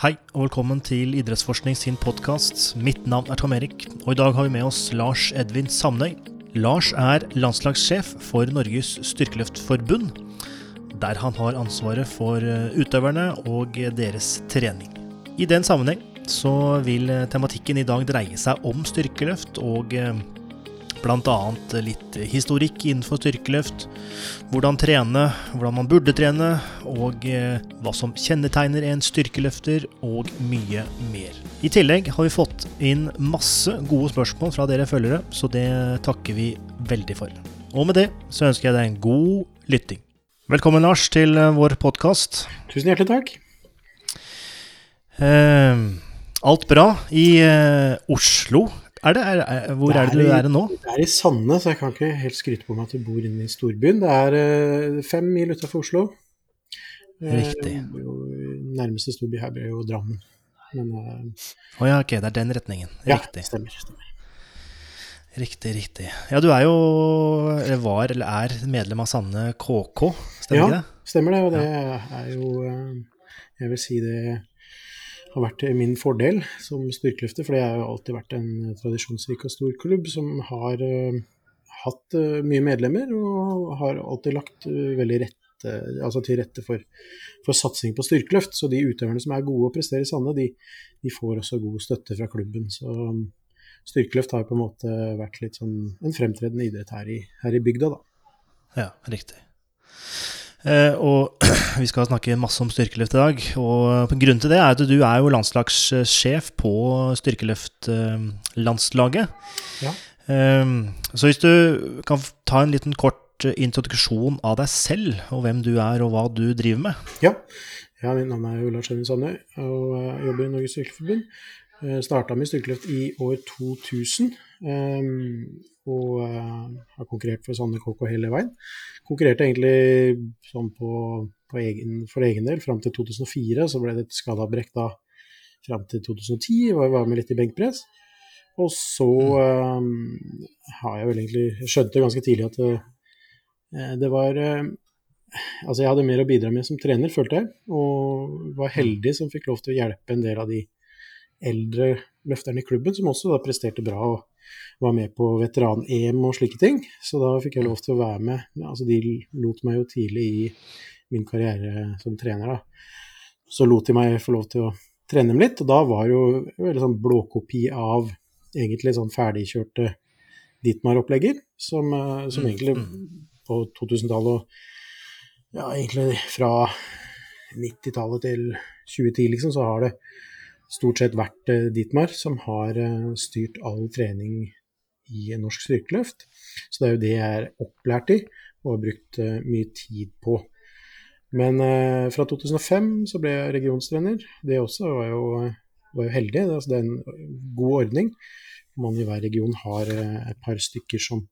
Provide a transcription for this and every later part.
Hei og velkommen til Idrettsforskning sin podkast. Mitt navn er Tom Erik, og i dag har vi med oss Lars Edvin Samnøy. Lars er landslagssjef for Norges styrkeløftforbund, der han har ansvaret for eh, utøverne og deres trening. I den sammenheng så vil eh, tematikken i dag dreie seg om styrkeløft og eh, Bl.a. litt historikk innenfor styrkeløft, hvordan trene, hvordan man burde trene, og eh, hva som kjennetegner en styrkeløfter, og mye mer. I tillegg har vi fått inn masse gode spørsmål fra dere følgere, så det takker vi veldig for. Og med det så ønsker jeg deg en god lytting. Velkommen, Lars, til eh, vår podkast. Tusen hjertelig takk. Eh, alt bra i eh, Oslo er det, er, er, hvor det er, det du er nå? Det er i Sande, så jeg kan ikke helt skryte på meg at du bor inne i storbyen. Det er uh, fem mil utafor Oslo. Riktig. Uh, nærmeste storby her blir jo Drammen. Men Å oh, ja, ok, det er den retningen. Riktig. Ja, stemmer, stemmer. Riktig, riktig. Ja, du er jo, eller var, eller er medlem av Sande KK, stemmer ja, ikke det? Ja, stemmer det. Og det er jo Jeg vil si det har vært min fordel som styrkeløfter, for det har jo alltid vært en tradisjonsrik og stor klubb som har uh, hatt uh, mye medlemmer og har alltid lagt veldig rett altså til rette for, for, satsing på styrkeløft. Så de utøverne som er gode og presterer i Sande, de, de, får også god støtte fra klubben. Så um, styrkeløft har på en måte vært litt sånn en fremtredende idrett her i, her i bygda, da. Ja, riktig. Uh, og vi skal snakke masse om styrkeløft i dag. Og grunnen til det er at du er jo landslagssjef på styrkeløftlandslaget. Ja. Uh, så hvis du kan ta en liten kort introduksjon av deg selv, og hvem du er og hva du driver med? Ja, ja mitt navn er Lars Øyvind Sandøy og jeg jobber i Norges Styrkeforbund. Starta med styrkeløft i år 2000. Um, og uh, har konkurrert for Sanne KK hele veien. Konkurrerte egentlig sånn på, på egen, for egen del fram til 2004. Så ble det et skadeavbrekk da fram til 2010, og var med litt i benkpress. Og så um, har jeg vel egentlig skjønte ganske tidlig at det, uh, det var uh, Altså, jeg hadde mer å bidra med som trener, følte jeg. Og var heldig som fikk lov til å hjelpe en del av de eldre løfterne i klubben, som også da presterte bra. og var med på veteran-EM og slike ting. Så da fikk jeg lov til å være med. Altså, de lot meg jo tidlig i min karriere som trener, da. Så lot de meg få lov til å trene dem litt, og da var jo veldig sånn blåkopi av egentlig sånn ferdigkjørte Ditmar-opplegger, som, eh, som, mm, egentlig mm. på 2000-tallet og ja, egentlig fra 90-tallet til 2010, liksom, så har det stort sett vært eh, Ditmar som har eh, styrt all trening i norsk styrkeløft. Så det er jo det jeg er opplært i og har brukt uh, mye tid på. Men fra 2005 så ble jeg regionstrener. Det også var jo, var jo heldig. Det, altså, er en god ordning. Man i hver region har et par stykker som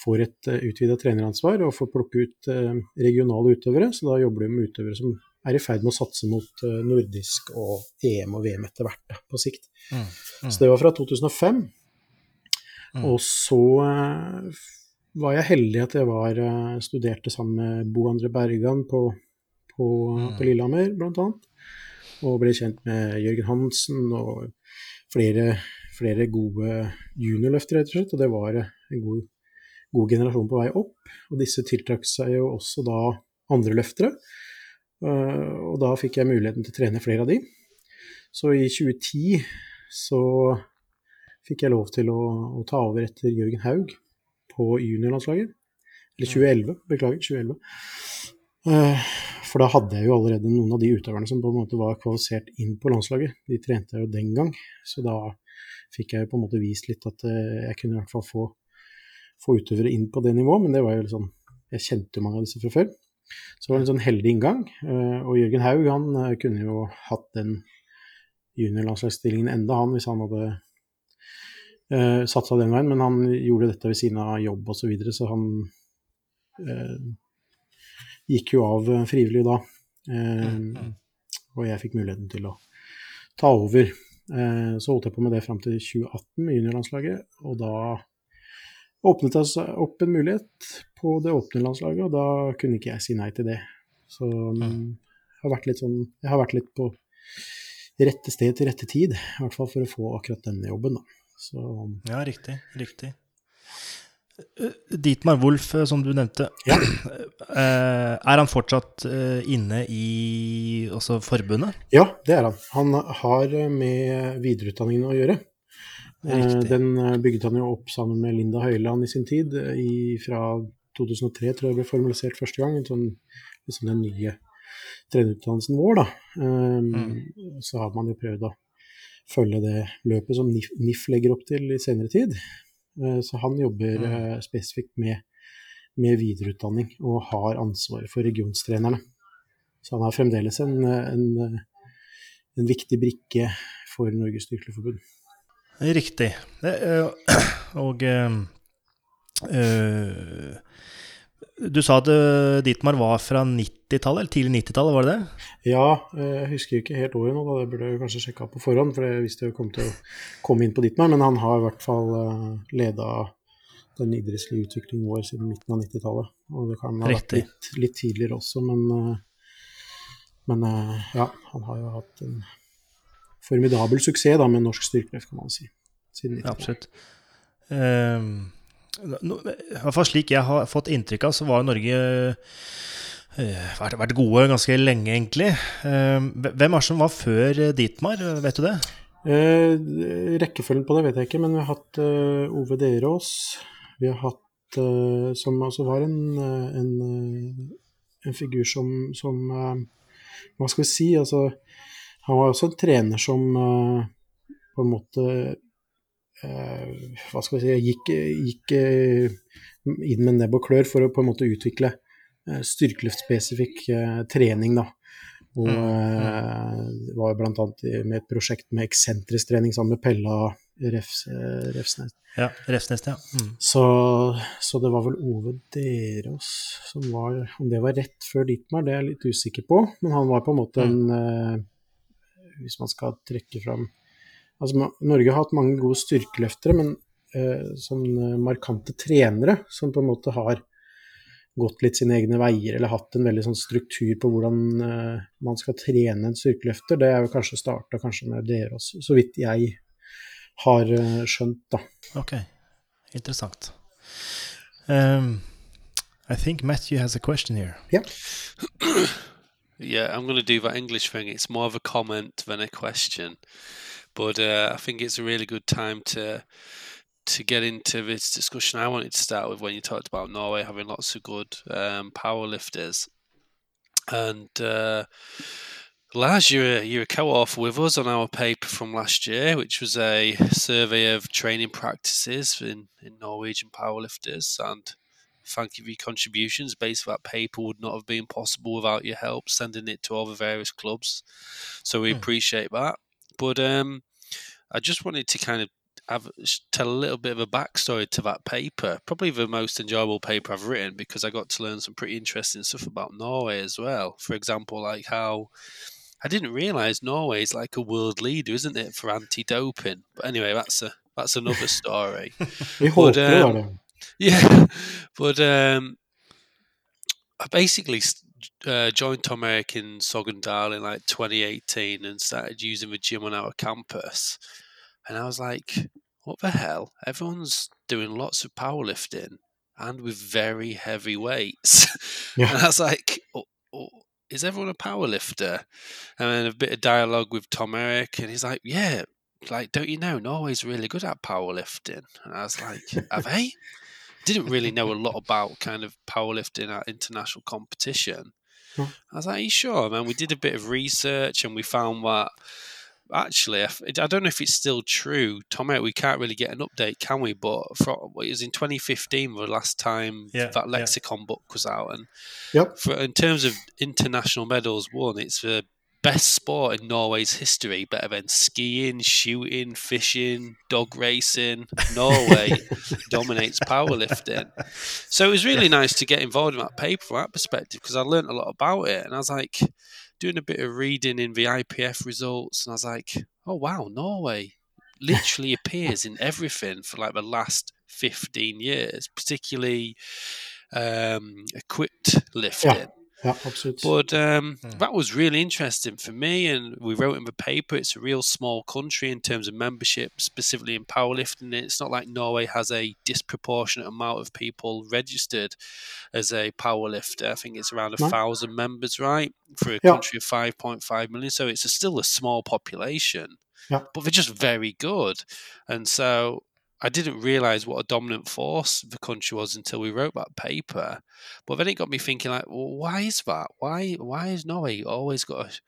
får et utvida treneransvar og får plukke ut regionale utøvere. Så da jobber du med utøvere som er i ferd med å satse mot nordisk og EM og VM etter hvert, på sikt. Mm, mm. Så det var fra 2005. Mm. Og så uh, var jeg heldig at jeg var, uh, studerte sammen med Bo André Bergan på, på, mm. på Lillehammer, bl.a. Og ble kjent med Jørgen Hansen og flere, flere gode juniorløfter, rett og slett. Og det var en god, god, generasjon på vei opp. Og disse tiltrakk seg jo også da andre løftere. Uh, og da fikk jeg muligheten til å trene flere av de. Så i 2010 så fikk jeg lov til å, å ta over etter Jørgen Haug på juniorlandslaget. Eller 2011, beklager. 2011. Uh, for da hadde jeg jo allerede noen av de utøverne som på en måte var kvalifisert inn på landslaget. De trente jeg jo den gang, så da fikk jeg jo på en måte vist litt at uh, jeg kunne i hvert fall få, få, utøvere inn på det nivået, men det var jo sånn, Jeg kjente jo mange av disse fra før. Så det var en sånn heldig inngang. Uh, og Jørgen Haug han kunne jo hatt den juniorlandslagsstillingen enda, han, hvis han hadde uh, satsa den veien, men han gjorde dette ved siden av jobb osv., så, videre, så han uh, gikk jo av frivillig da. Uh, og jeg fikk muligheten til å ta over. Uh, så holdt jeg på med det fram til 2018 med juniorlandslaget, og da åpnet seg opp en mulighet på det åpne landslaget, og da kunne ikke jeg si nei til det. Så um, jeg har vært litt sånn Jeg har vært litt på rette sted til rette tid. I hvert fall for å få akkurat denne jobben. Da. Så, ja, riktig. Riktig. Dietmar Wolf, som du nevnte, ja. er han fortsatt inne i altså forbundet? Ja, det er han. Han har med videreutdanningen å gjøre. Riktig. Den bygget han jo opp sammen med Linda Høiland i sin tid, i, fra 2003 tror jeg det ble formalisert første gang. Sånn, liksom den nye trenerutdannelsen vår, da. Um, mm. Så har man jo prøvd å følge det løpet som NIF, NIF legger opp til i senere tid. Uh, så han jobber mm. uh, spesifikt med, med, videreutdanning og har ansvaret for regionstrenerne. Så han er fremdeles en, en, en viktig brikke for Norges Styrkeforbund. Riktig. Og øh, du sa at Dietmar var fra 90-tallet, eller tidlig 90-tallet, var det det? Ja, eh, jeg husker ikke helt året nå, da. det burde jeg kanskje sjekka på forhånd, for jeg visste jeg kom til å komme inn på Dietmar. Men han har i hvert fall eh, leda den idrettslige utviklingen vår siden midten av 90-tallet. Og det kan ha vært litt, litt, tidligere også, men, men ja, han har jo hatt en formidabel suksess da, med norsk styrkeløft, kan man si. Siden 90-tallet. Ja, absolutt. Um i hvert fall slik jeg har fått inntrykk av, så var Norge uh, vært, vært, gode ganske lenge, egentlig. Uh, hvem er det som var før Dietmar, vet du det? Uh, rekkefølgen på det vet jeg ikke, men vi har hatt Ove Derås. Vi har hatt Som altså var en, en, en figur som, som Hva skal vi si? Altså, han var også en trener som på en måte Eh, hva skal vi si, gikk, gikk eh, inn med nebb og klør for å på en måte utvikle eh, styrkeløftspesifikk trening. da. Og mm, mm. var bl.a. med et prosjekt med eksentrisk trening sammen med Pella Refs, Refsnes. Ja, Refsnes, ja. Mm. Så, så, det var vel Ove Derås som var Om det var rett før Dittmar, det er jeg litt usikker på. Men han var på en måte mm. Hvis man skal trekke fram Altså, Norge har hatt mange gode styrkeløftere, men eh, sånn markante trenere som på en måte har gått litt sine egne veier, eller hatt en veldig sånn struktur på hvordan eh, man skal trene en styrkeløfter, det er jo kanskje starta kanskje med dere også, så vidt jeg har eh, skjønt, da. Ok, interessant. Um, I think Matthew has a question here. Yeah. yeah, I'm going to do that English thing. It's more of a comment than a question. But uh, I think it's a really good time to to get into this discussion. I wanted to start with when you talked about Norway having lots of good um, power lifters, and uh, Lars, you're a, you're a co-author with us on our paper from last year, which was a survey of training practices in, in Norwegian powerlifters. And thank you for your contributions. Basically, that paper would not have been possible without your help sending it to all the various clubs. So we hmm. appreciate that. But um, I just wanted to kind of have, tell a little bit of a backstory to that paper. Probably the most enjoyable paper I've written because I got to learn some pretty interesting stuff about Norway as well. For example, like how I didn't realize Norway is like a world leader, isn't it, for anti-doping? But anyway, that's a that's another story. but, um, yeah, but um, I basically uh, joined Tom Eric in Sogndal in like 2018 and started using the gym on our campus. And I was like, what the hell? Everyone's doing lots of powerlifting and with very heavy weights. Yeah. And I was like, oh, oh, is everyone a powerlifter? And then a bit of dialogue with Tom Eric, and he's like, yeah, like, don't you know, Norway's really good at powerlifting? And I was like, are they? Didn't really know a lot about kind of powerlifting at international competition. I was like, Are you sure, man? We did a bit of research and we found that actually, I don't know if it's still true. Tom, eh, we can't really get an update, can we? But for, it was in 2015 the last time yeah, that lexicon yeah. book was out, and yep. for, in terms of international medals won, it's the best sport in Norway's history, better than skiing, shooting, fishing, dog racing. Norway dominates powerlifting. So it was really nice to get involved in that paper from that perspective because I learned a lot about it. And I was like doing a bit of reading in the IPF results, and I was like, oh wow, Norway literally appears in everything for like the last 15 years, particularly um, equipped lifting. Yeah. Ja, absolutt. But um, Mm. that was really interesting for me, and we wrote in the paper. It's a real small country in terms of membership, specifically in powerlifting. It's not like Norway has a disproportionate amount of people registered as a powerlifter. I think it's around a No. thousand members, right, for a Yeah. country of five point five million. So it's a, still a small population, Yeah. but they're just very good. And so I didn't realize what a dominant force the country was until we wrote that paper. But then it got me thinking, like, well, why is that? Why why has Norway always got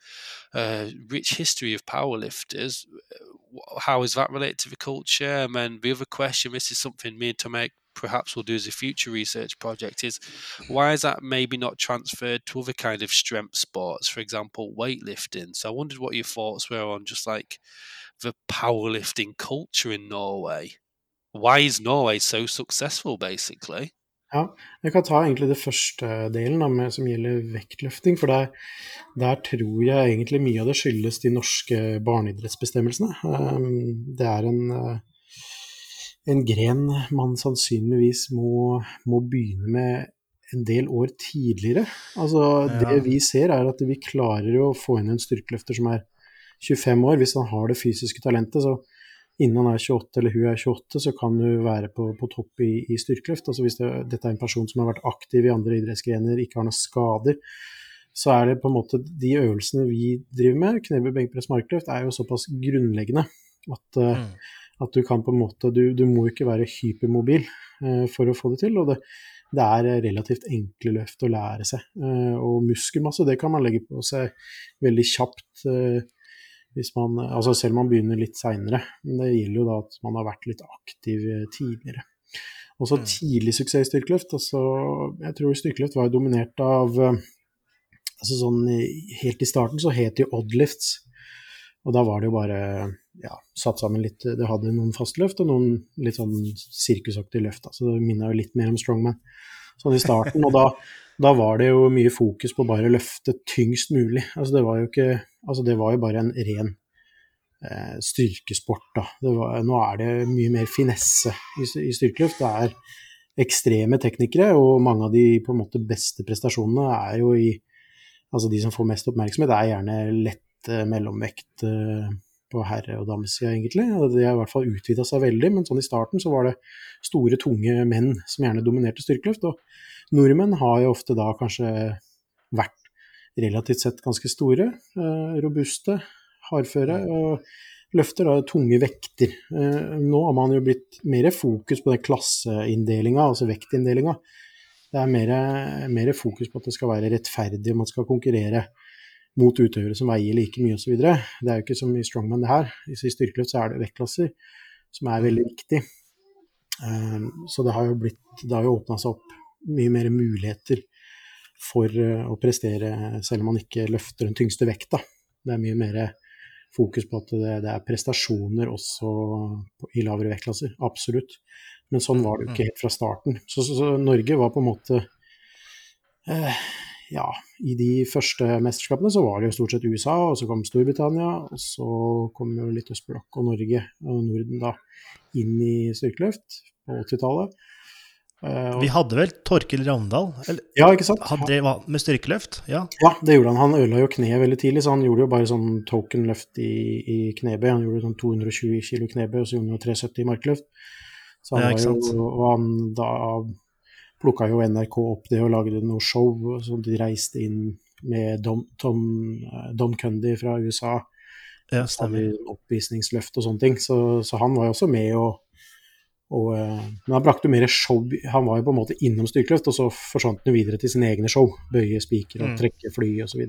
a, a rich history of powerlifters? How is that related to the culture? And then the other question, this is something me and Tomek perhaps will do as a future research project, is why is that maybe not transferred to other kind of strength sports, for example, weightlifting? So I wondered what your thoughts were on just like the powerlifting culture in Norway. Why is Norway so successful, basically? Jeg kan ta egentlig det første delen da, med, som gjelder vektløfting. For der, der tror jeg egentlig mye av det skyldes de norske barneidrettsbestemmelsene. Um, Det er en, uh, en gren man sannsynligvis må, må begynne med en del år tidligere. Altså, Ja. Det vi ser, er at vi klarer å få inn en styrkeløfter som er 25 år, hvis han har det fysiske talentet. så Innen han er 28 eller hun er 28, så kan hun være på, på topp i, i styrkeløft. Altså hvis det, dette er en person som har vært aktiv i andre idrettsgrener, ikke har noen skader, så er det på en måte de øvelsene vi driver med, knebøy, benkpress, markløft, er jo såpass grunnleggende at, eh, Mm. at du kan på en måte Du, du må ikke være hypermobil uh, for å få det til. og det, det er relativt enkle løft å lære seg. Eh, og muskelmasse det kan man legge på seg veldig kjapt. Eh, hvis man, altså selv om man begynner litt seinere. Men det gjelder jo da at man har vært litt aktiv eh, tidligere. Og så Mm. tidlig suksess i styrkeløft. Altså, jeg tror styrkeløft var dominert av eh, altså sånn, Helt i starten så het det jo oddlifts. Og da var det jo bare ja, satt sammen litt Det hadde noen fastløft og noen litt sånn sirkusaktige løft. altså Så det minner jo litt mer om strongman sånn i starten. Og da, da var det jo mye fokus på bare å løfte tyngst mulig. Altså det var jo ikke Altså det var jo bare en ren eh, styrkesport, da. Var, nå er det mye mer finesse i, i styrkeløft. Det er ekstreme teknikere, og mange av de på en måte beste prestasjonene er jo i Altså de som får mest oppmerksomhet, er gjerne lett eh, mellomvekt eh, på herre- og damesida, egentlig. De har i hvert fall utvida seg veldig, men sånn i starten så var det store, tunge menn som gjerne dominerte styrkeløft. Og nordmenn har jo ofte da kanskje vært relativt sett ganske store, eh, robuste, hardføre, og løfter da tunge vekter. Eh, nå har man jo blitt mer fokus på den klasseinndelinga, altså vektinndelinga. Det er mer, mer fokus på at det skal være rettferdig, man skal konkurrere mot utøvere som veier like mye osv. Det er jo ikke som i strongman det her. I styrkeløft så er det vektklasser som er veldig viktig. Um, så det har jo blitt Det har jo åpna seg opp mye mer muligheter for uh, å prestere selv om man ikke løfter den tyngste vekta. Det er mye mer fokus på at det, det er prestasjoner også i lavere vektklasser. Absolutt. Men sånn var det jo ikke helt fra starten. Så, så, så Norge var på en måte eh, Ja, i de første mesterskapene så var det jo stort sett USA, og så kom Storbritannia, og så kom jo litt østblokk og Norge og Norden da inn i styrkeløft på 80-tallet. Eh, Vi hadde vel Torkil Ravndal? Ja, ikke sant? han drev med styrkeløft? Ja. Ja, det gjorde han. Han ødela jo kneet veldig tidlig, så han gjorde jo bare sånn token-løft i, i knebøy. Han gjorde sånn 220 kilo knebøy, og så gjorde han jo 370 i markløft. Så han Ja, var jo, og han da plukka jo NRK opp det og lagde noe show, så de reiste inn med Dom, Tom, eh, Don Cundy fra USA. ja, stemmer. oppvisningsløft og sånne ting. Så, så han var jo også med og, og eh, Men han brakte jo mer show. Han var jo på en måte innom styrkeløft, og så forsvant han jo videre til sine egne show. Bøye spiker og Mm. trekke fly osv.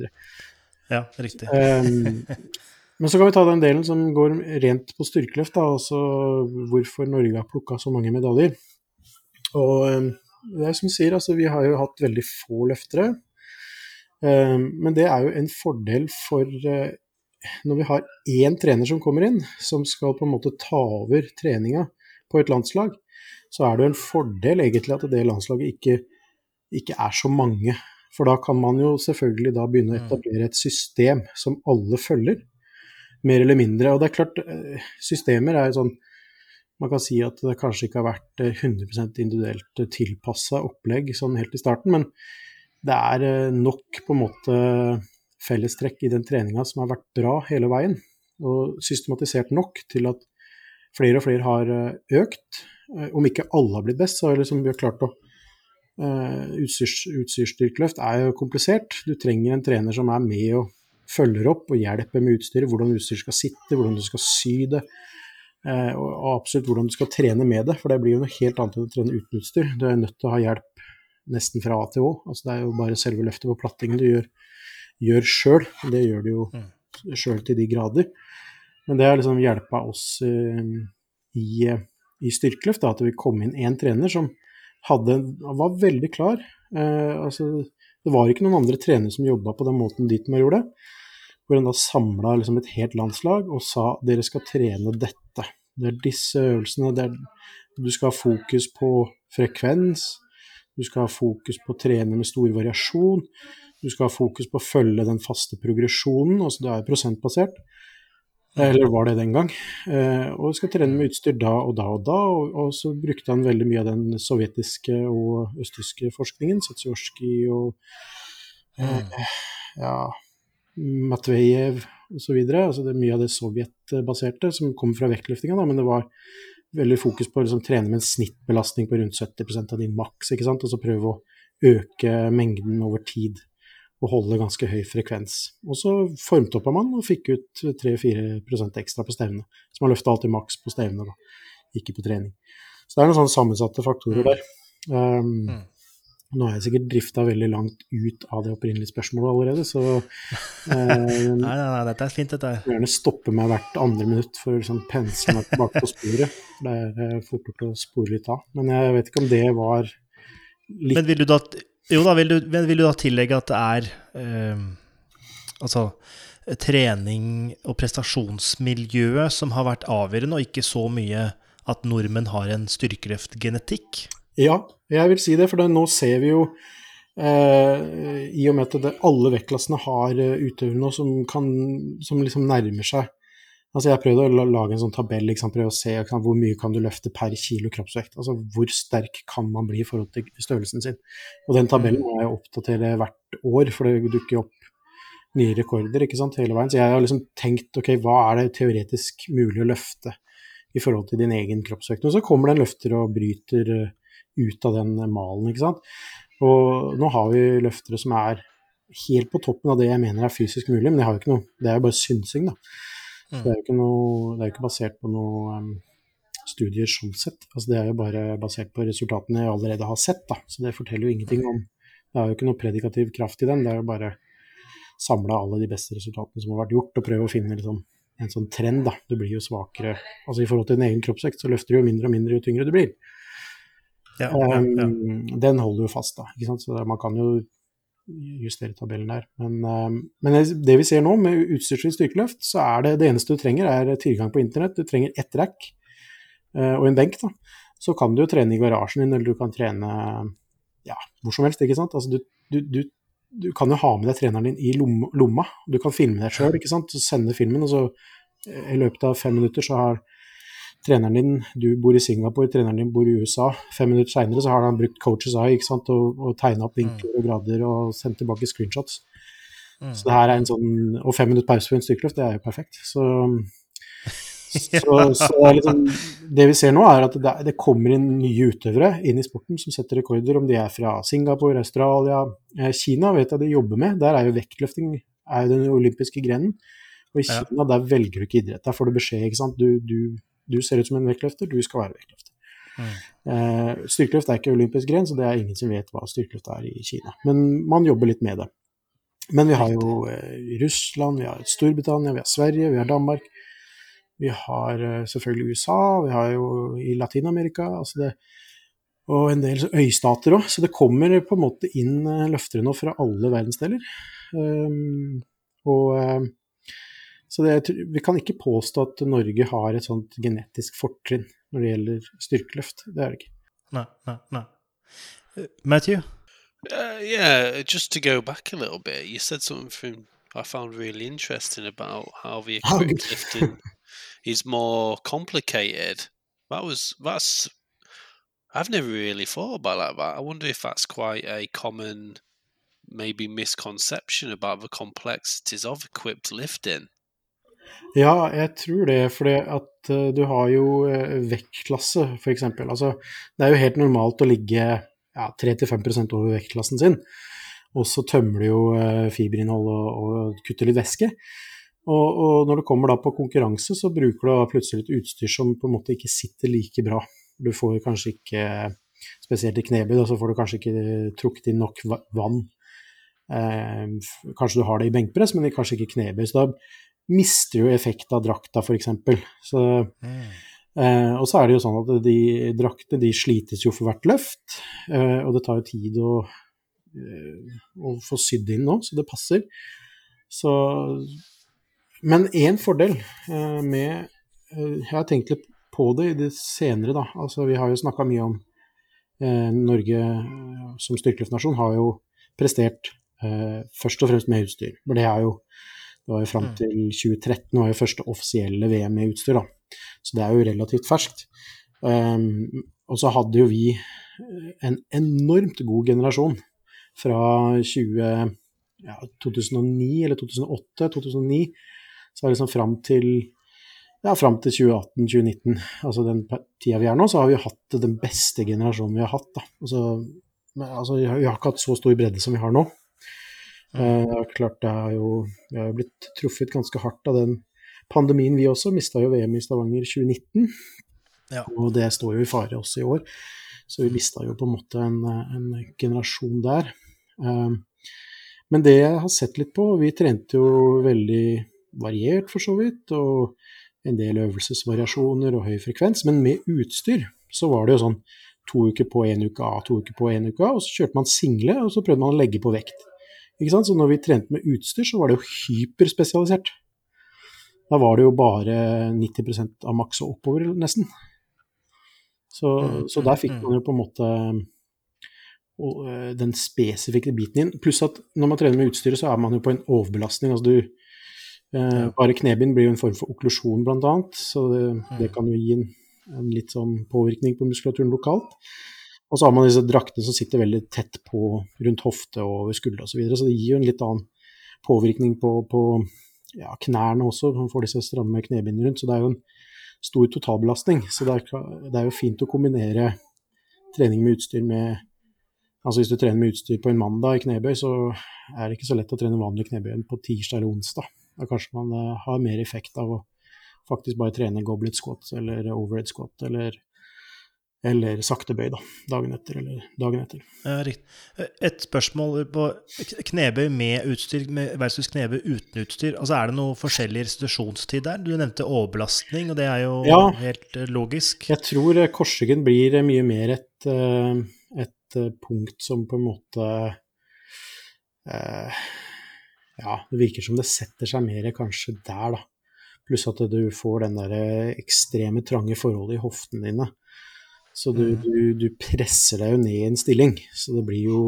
Ja, riktig. Um, men så kan vi ta den delen som går rent på styrkeløft, da, altså hvorfor Norge har plukka så mange medaljer. Og um, det er som du sier, altså vi har jo hatt veldig få løftere. Um, men det er jo en fordel for uh, når vi har én trener som kommer inn, som skal på en måte ta over treninga på et landslag, så er det en fordel egentlig at det landslaget ikke, ikke er så mange. For da kan man jo selvfølgelig da begynne å etablere et system som alle følger, mer eller mindre. Og det er klart, eh, systemer er jo sånn Man kan si at det kanskje ikke har vært eh, 100% individuelt tilpassa opplegg sånn helt i starten, men det er eh, nok på en måte fellestrekk i den treninga som har vært bra hele veien, og systematisert nok til at flere og flere har eh, økt. Eh, om ikke alle har blitt best, så har liksom vi klart å uh, utstyrs, Utstyrsstyrkeløft er jo komplisert. Du trenger en trener som er med og følger opp og hjelper med utstyret, hvordan utstyret skal sitte, hvordan du skal sy det. Og absolutt hvordan du skal trene med det, for det blir jo noe helt annet enn å trene uten utstyr. Du er nødt til å ha hjelp nesten fra A til Å. Altså, det er jo bare selve løftet på plattingen du gjør, gjør sjøl. Det gjør du jo mm. sjøl til de grader. Men det har liksom hjelpa oss uh, i, i styrkeløft, at vi kom inn én trener som hadde, var veldig klar. Uh, altså, det var ikke noen andre trenere som jobba på den måten Dietmar gjorde. Hvor han da samla liksom et helt landslag og sa dere skal trene dette. Det er disse øvelsene. Er, du skal ha fokus på frekvens, du skal ha fokus på å trene med stor variasjon. Du skal ha fokus på å følge den faste progresjonen, altså det er prosentbasert. Eller var det den gang. Eh, og skal trene med utstyr da og da og da. Og, så brukte han veldig mye av den sovjetiske og østtyske forskningen, Satsjorskij og eh, ja, Matvejev osv. Altså det er mye av det sovjetbaserte som kommer fra vektløftinga, men det var veldig fokus på å liksom, trene med en snittbelastning på rundt 70% av din maks, og så prøve å øke mengden over tid og holde ganske høy frekvens. Og så formtoppa man og fikk ut 3-4% ekstra på stevne. Så man løfta alltid maks på stevne, da. ikke på trening. Så det er noen sånne sammensatte faktorer mm. der. Um, mm. Nå har jeg sikkert drifta veldig langt ut av det opprinnelige spørsmålet allerede, så eh, Nei, nei, nei, dette er fint, dette. Jeg gjerne stoppe meg hvert andre minutt for å liksom pense meg tilbake på sporet. Det er eh, fort gjort å spore litt av. Men jeg vet ikke om det var litt Men vil du da, jo da, vil du, vil du da tillegge at det er eh, altså trening og prestasjonsmiljøet som har vært avgjørende, og ikke så mye at nordmenn har en styrkeløftgenetikk? Ja, jeg vil si det, for det, nå ser vi jo eh, I og med at det, alle vektklassene har uh, utøvere nå som, som liksom nærmer seg Altså Jeg prøvde å lage en sånn tabell, liksom, prøve å se liksom, hvor mye kan du løfte per kilo kroppsvekt. Altså Hvor sterk kan man bli i forhold til størrelsen sin. Og Den tabellen må jeg oppdatere hvert år, for det dukker opp nye rekorder ikke sant, hele veien. Så jeg har liksom tenkt ok, hva er det teoretisk mulig å løfte i forhold til din egen kroppsvekt. Og så kommer det en løfter og bryter uh, ut av den malen. ikke sant? Og nå har vi løftere som er helt på toppen av det jeg mener er fysisk mulig, men har jo ikke noe, det er jo bare synsing, da. Så det er jo ikke, noe, det er ikke basert på noen um, studier sånn sett. Altså, det er jo bare basert på resultatene jeg allerede har sett, da. Så det forteller jo ingenting om Det er jo ikke noe predikativ kraft i den, det er jo bare samle alle de beste resultatene som har vært gjort, og prøve å finne liksom, en sånn trend. da. Du blir jo svakere. Altså I forhold til din egen kroppsvekt så løfter du jo mindre og mindre jo tyngre du blir. Ja, ja, ja. Um, den holder jo fast, da. Ikke sant? Så man kan jo justere tabellen der. Men, um, men det vi ser nå, med utstyrsfritt styrkeløft, så er det det eneste du trenger, er tilgang på internett. Du trenger ett rack uh, og en benk. da. Så kan du jo trene i garasjen din, eller du kan trene ja, hvor som helst. ikke sant? Altså, du, du, du, du kan jo ha med deg treneren din i lomma. Du kan filme deg sjøl, sende filmen, og så eh, i løpet av fem minutter så har treneren din Du bor i Singapore, treneren din bor i USA. Fem minutter seinere så har han brukt Coaches Eye ikke sant, og, og tegna opp vinkler og grader og sendt tilbake screenshots. Mm. Så det her er en sånn, Og fem minutter pause for en styrkeløft, det er jo perfekt. Så, så, så det, liksom, det, vi ser nå, er at det, det, kommer inn nye utøvere inn i sporten som setter rekorder, om de er fra Singapore, Australia eh, Kina vet jeg de jobber med. Der er jo vektløfting er jo den olympiske grenen. Og i Kina ja. der velger du ikke idrett. Der får du beskjed. ikke sant? Du, du du ser ut som en vektløfter, du skal være vektløfter. Mm. Eh, styrkeløft er ikke olympisk gren, så det er ingen som vet hva styrkeløft er i Kina. Men man jobber litt med det. Men vi har jo eh, Russland, vi har Storbritannia, vi har Sverige, vi har Danmark. Vi har eh, selvfølgelig USA, vi har jo i Latin-Amerika altså og en del øystater òg. Så det kommer på en måte inn løftere nå fra alle verdensdeler. Um, og så det, vi kan ikke påstå at Norge har et sånt genetisk fortrinn når det gjelder styrkeløft. Det er det ikke. Nei, nei, nei. Uh, Matthew? Uh, yeah, just to go back a little bit, you said something I found really interesting about how the equipped lifting is more complicated. That was that's I've never really thought about that. I wonder if that's quite a common maybe misconception about the complexities of equipped lifting. Ja, jeg tror det, fordi at uh, du har jo uh, vektklasse, f.eks. Altså, det er jo helt normalt å ligge ja, 3-5% over vektklassen sin, og så tømmer du jo uh, fiberinnhold og, og, kutter litt væske. Og, og, når det kommer da på konkurranse, så bruker du plutselig et utstyr som på en måte ikke sitter like bra. Du får kanskje ikke, spesielt i knebøy, så får du kanskje ikke trukket inn nok vann. kanskje du har det i benkpress, men kanskje ikke i knebøy. Så da mister jo effekt av drakta, f.eks. Så, mm. eh, og så er det jo sånn at de draktene de slites jo for hvert løft, eh, og det tar jo tid å, eh, å få sydd inn nå, så det passer. Så Men én fordel eh, med eh, Jeg har tenkt litt på det i det senere, da. Altså, vi har jo snakka mye om eh, Norge som styrkeløftnasjon har jo prestert først og fremst med utstyr. For det er jo det var jo fram mm. til 2013 var jo første offisielle VM i utstyr, da. Så det er jo relativt ferskt. Um, og så hadde jo vi en enormt god generasjon fra 20, ja, 2009 eller 2008, 2009, så var det liksom fram til ja, fram til 2018-2019, altså den tida vi er nå, så har vi hatt den beste generasjonen vi har hatt. da. Altså, altså, vi har ikke hatt så stor bredde som vi har nå. Uh, klart det er jo, Vi har jo blitt truffet ganske hardt av den pandemien, vi også. Mista jo VM i Stavanger 2019. Ja. Og det står jo i fare også i år. Så vi mista jo på en måte en, en generasjon der. Uh, men det jeg har sett litt på Vi trente jo veldig variert, for så vidt. Og en del øvelsesvariasjoner og høy frekvens. Men med utstyr så var det jo sånn to uker på én uke av, to uker på én uke av. Og så kjørte man single, og så prøvde man å legge på vekt. Så når vi trente med utstyr, så var det jo hyperspesialisert. Da var det jo bare 90% av maks og oppover, nesten. Så, mm, så, der fikk mm, man jo på en måte den spesifikke biten inn. Pluss at når man trener med utstyret, så er man jo på en overbelastning. Altså du, eh, bare knebind blir jo en form for okklusjon, blant annet. Så det, det kan jo gi en, en litt sånn påvirkning på muskulaturen lokalt. Og så har man disse draktene som sitter veldig tett på rundt hofte og over skuldre osv. Så, videre, så det gir jo en litt annen påvirkning på, på ja, knærne også. Man får disse stramme knebindene rundt. Så det er jo en stor totalbelastning. Så det er, det er jo fint å kombinere trening med utstyr med Altså hvis du trener med utstyr på en mandag i knebøy, så er det ikke så lett å trene vanlig knebøy på tirsdag eller onsdag. Da kanskje man uh, har mer effekt av å faktisk bare trene goblet squat eller overhead squat eller eller saktebøy da, dagen etter eller dagen etter. Ja, Et spørsmål på knebøy med utstyr versus knebøy uten utstyr. altså Er det noe forskjellig restitusjonstid der? Du nevnte overbelastning, og det er jo ja, helt eh, logisk. Jeg tror eh, korsryggen blir mye mer et, eh, et punkt som på en måte Ja, det virker som det setter seg mer kanskje der, da. Pluss at du får den der ekstreme trange forholdet i hoftene dine. Så du, mm. du, du, presser deg jo ned i en stilling. Så det blir jo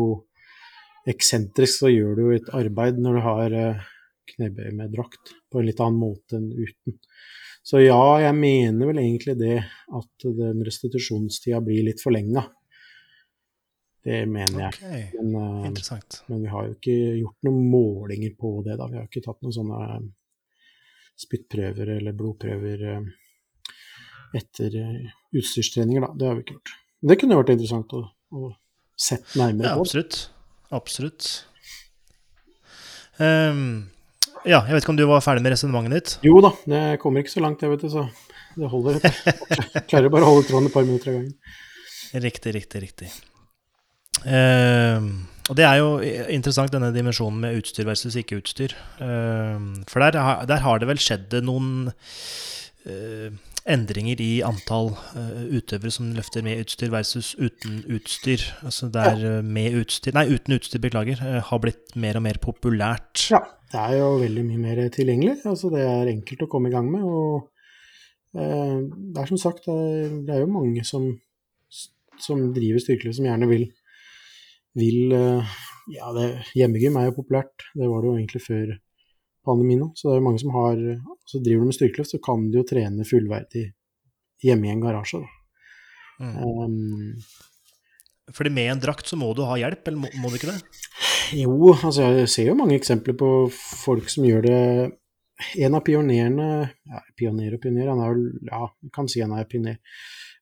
eksentrisk, så gjør du jo et arbeid når du har eh, knebøy med drakt, på en litt annen måte enn uten. Så ja, jeg mener vel egentlig det at den restitusjonstida blir litt forlenga. Det mener jeg. Okay. Men, uh, men, vi har jo ikke gjort noen målinger på det, da. Vi har ikke tatt noen sånne spyttprøver eller blodprøver. Etter eh, utstyrstreninger, da. Det har vi ikke gjort. Men det kunne vært interessant å, å sett nærmere på. Ja, absolutt. Absolutt. Um, ja, jeg vet ikke om du var ferdig med resonnementet ditt? Jo da, det kommer ikke så langt, jeg vet det, så det holder. Jeg klarer bare å holde tråden et par minutter av gangen. Riktig, riktig, riktig. Uh, og det er jo interessant, denne dimensjonen med utstyr versus ikke-utstyr. Uh, for der, der, har det vel skjedd noen uh, endringer i antall uh, utøvere som løfter med utstyr versus uten utstyr. Altså der. Eh, med utstyr Nei, uten utstyr, beklager. Uh, har blitt mer og mer populært. Ja, det er jo veldig mye mer tilgjengelig. Altså det er enkelt å komme i gang med. Og det er som sagt, det det er jo mange som, som driver styrkeløp, som gjerne vil, vil Ja, det, hjemmegym er jo populært. Det var det jo egentlig før pandemien nå. Så det er jo mange som har Så driver du med styrkeløft, så kan du jo trene fullverdig hjemme i en garasje. Mm. Um, Fordi med en drakt så må du ha hjelp, eller må, må du ikke det? Jo, altså jeg ser jo mange eksempler på folk som gjør det En av pionerene ja, Pioner og pioner, han er vel Ja, jeg kan si han er pioner.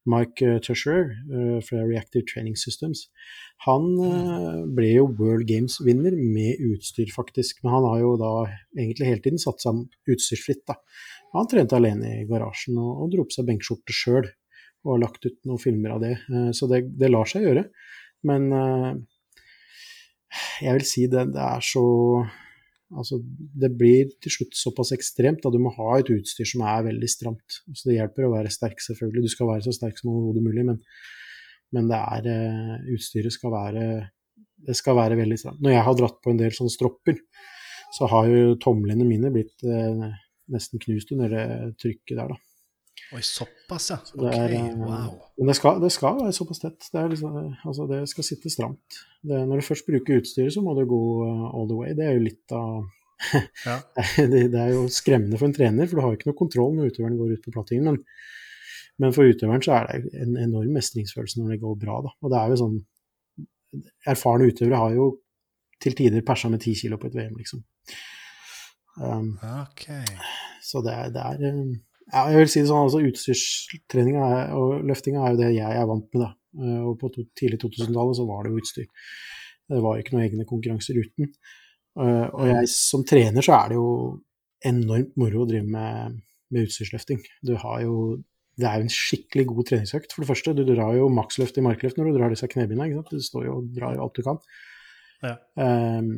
Mike uh, Tusher uh, fra Reactive Training Systems. Han uh, ble jo World Games-vinner med utstyr, faktisk. Men han har jo da egentlig hele tiden satt seg utstyrsfritt, da. Han trente alene i garasjen og, og dro på seg benkskjorte sjøl. Og har lagt ut noen filmer av det. så det, det, lar seg gjøre. Men jeg vil si det, det er så Altså, det blir til slutt såpass ekstremt at du må ha et utstyr som er veldig stramt. Så det hjelper å være sterk, selvfølgelig. Du skal være så sterk som overhodet mulig, men, men er, uh, utstyret skal være, det skal være veldig stramt. Når jeg har dratt på en del sånne stropper, så har jo tomlene mine blitt uh, nesten knust under det trykket der, da. Oi, såpass, ja. Ok, er, eh, wow. Men det skal, det skal, være såpass tett. Det, liksom, altså, det skal sitte stramt. Det, når du først bruker utstyret, så må du gå uh, all the way. Det er jo litt av ja. det, det, er jo skremmende for en trener, for du har jo ikke noe kontroll når utøveren går ut på plattingen. Men, men, for utøveren så er det en enorm mestringsfølelse når det går bra. Da. Og det er jo sånn Erfarne utøvere har jo til tider persa med ti kilo på et VM, liksom. Um, okay. Så det, er, det er ja, jeg vil si det sånn, altså Utstyrstreninga og løftinga er jo det jeg er vant med. da. Eh, og På to, tidlig 2000-tallet så var det jo utstyr. Det var ikke noen egne konkurranser uten. Eh, og jeg som trener så er det jo enormt moro å drive med, med utstyrsløfting. Du har jo det er jo en skikkelig god treningsøkt. For det første, du drar jo maksløft i markløft når du drar disse knebina. ikke sant? Du står jo og drar jo alt du kan. Ja. Um,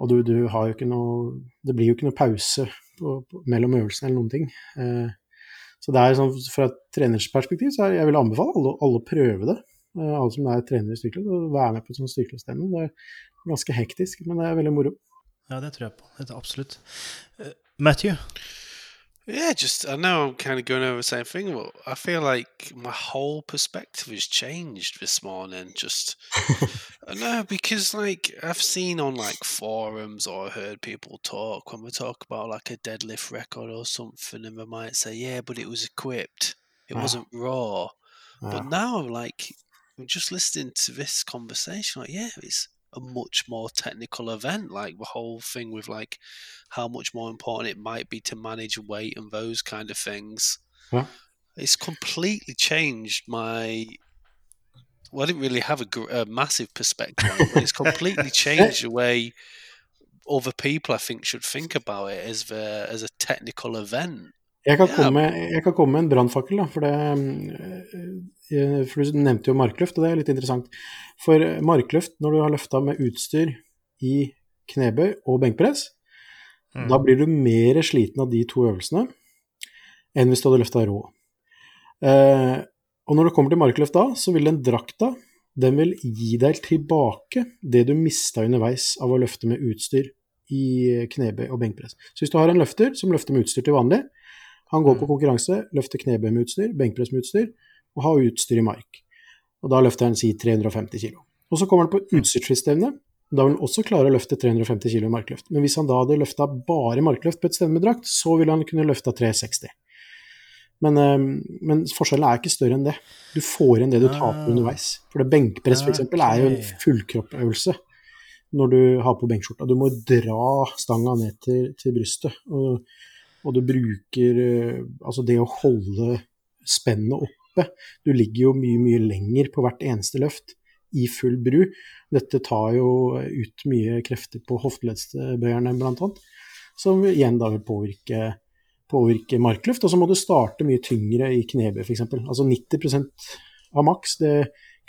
og du, du, har jo ikke noe Det blir jo ikke noe pause på, på, mellom øvelsene eller noen ting. Eh, så det er sånn, Fra et trenersperspektiv så er, jeg vil anbefale alle, alle å prøve det. Eh, alle som er trenere i styrkeløp, å være med på et sånt styrkeløftstemme. Det er ganske hektisk, men det er veldig moro. Ja, det tror jeg på. Det er absolutt. Uh, Matthew? Yeah, just I know I'm kind of going over the same thing, but I feel like my whole perspective has changed this morning. Just no, because like I've seen on like forums or heard people talk when we talk about like a deadlift record or something, and they might say, "Yeah, but it was equipped, it Ah. wasn't raw." But now I'm like, I'm just listening to this conversation, like, yeah, it's a much more technical event. Like the whole thing with like how much more important it might be to manage weight and those kind of things. It's completely changed my. Well, I didn't really have a, gr- a massive perspective on it, but it's completely changed the way other people, I think, should think about it as the as a technical event. Jeg kan, komme, jeg kan komme med en brannfakkel. For, eh, for du nevnte jo markløft, og det er litt interessant. For markløft, når du har løfta med utstyr i knebøy og benkpress, Mm. da blir du mer sliten av de to øvelsene enn hvis du hadde løfta rå. Eh, og når det kommer til markløft da, så vil den drakta den vil gi deg tilbake det du mista underveis av å løfte med utstyr i knebøy og benkpress. Så hvis du har en løfter som løfter med utstyr til vanlig, han går på konkurranse, løfter knebøy med utstyr, benkpress med utstyr, og har utstyr i mark. Og da løfter han si 350 kg. Og så kommer han på utstyrsfristevne. Da vil han også klare å løfte 350 kg i markløft. Men hvis han da hadde løfta bare markløft på et stevne med drakt, så ville han kunne løfta 360. Men, eh, men forskjellen er ikke større enn det. Du får igjen det du taper Ah. underveis. For det benkpress f.eks. er jo en fullkroppøvelse når du har på benkskjorta. Du må dra stanga ned til, til brystet. Og, og du bruker eh, Altså det å holde spennet oppe. Du ligger jo mye, mye lenger på hvert eneste løft i full bru. Dette tar jo ut mye krefter på hofteleddsbøyerne bl.a., som igjen da vil påvirke, påvirke markløft. Og så må du starte mye tyngre i knebøy f.eks. Altså 90% av maks. Det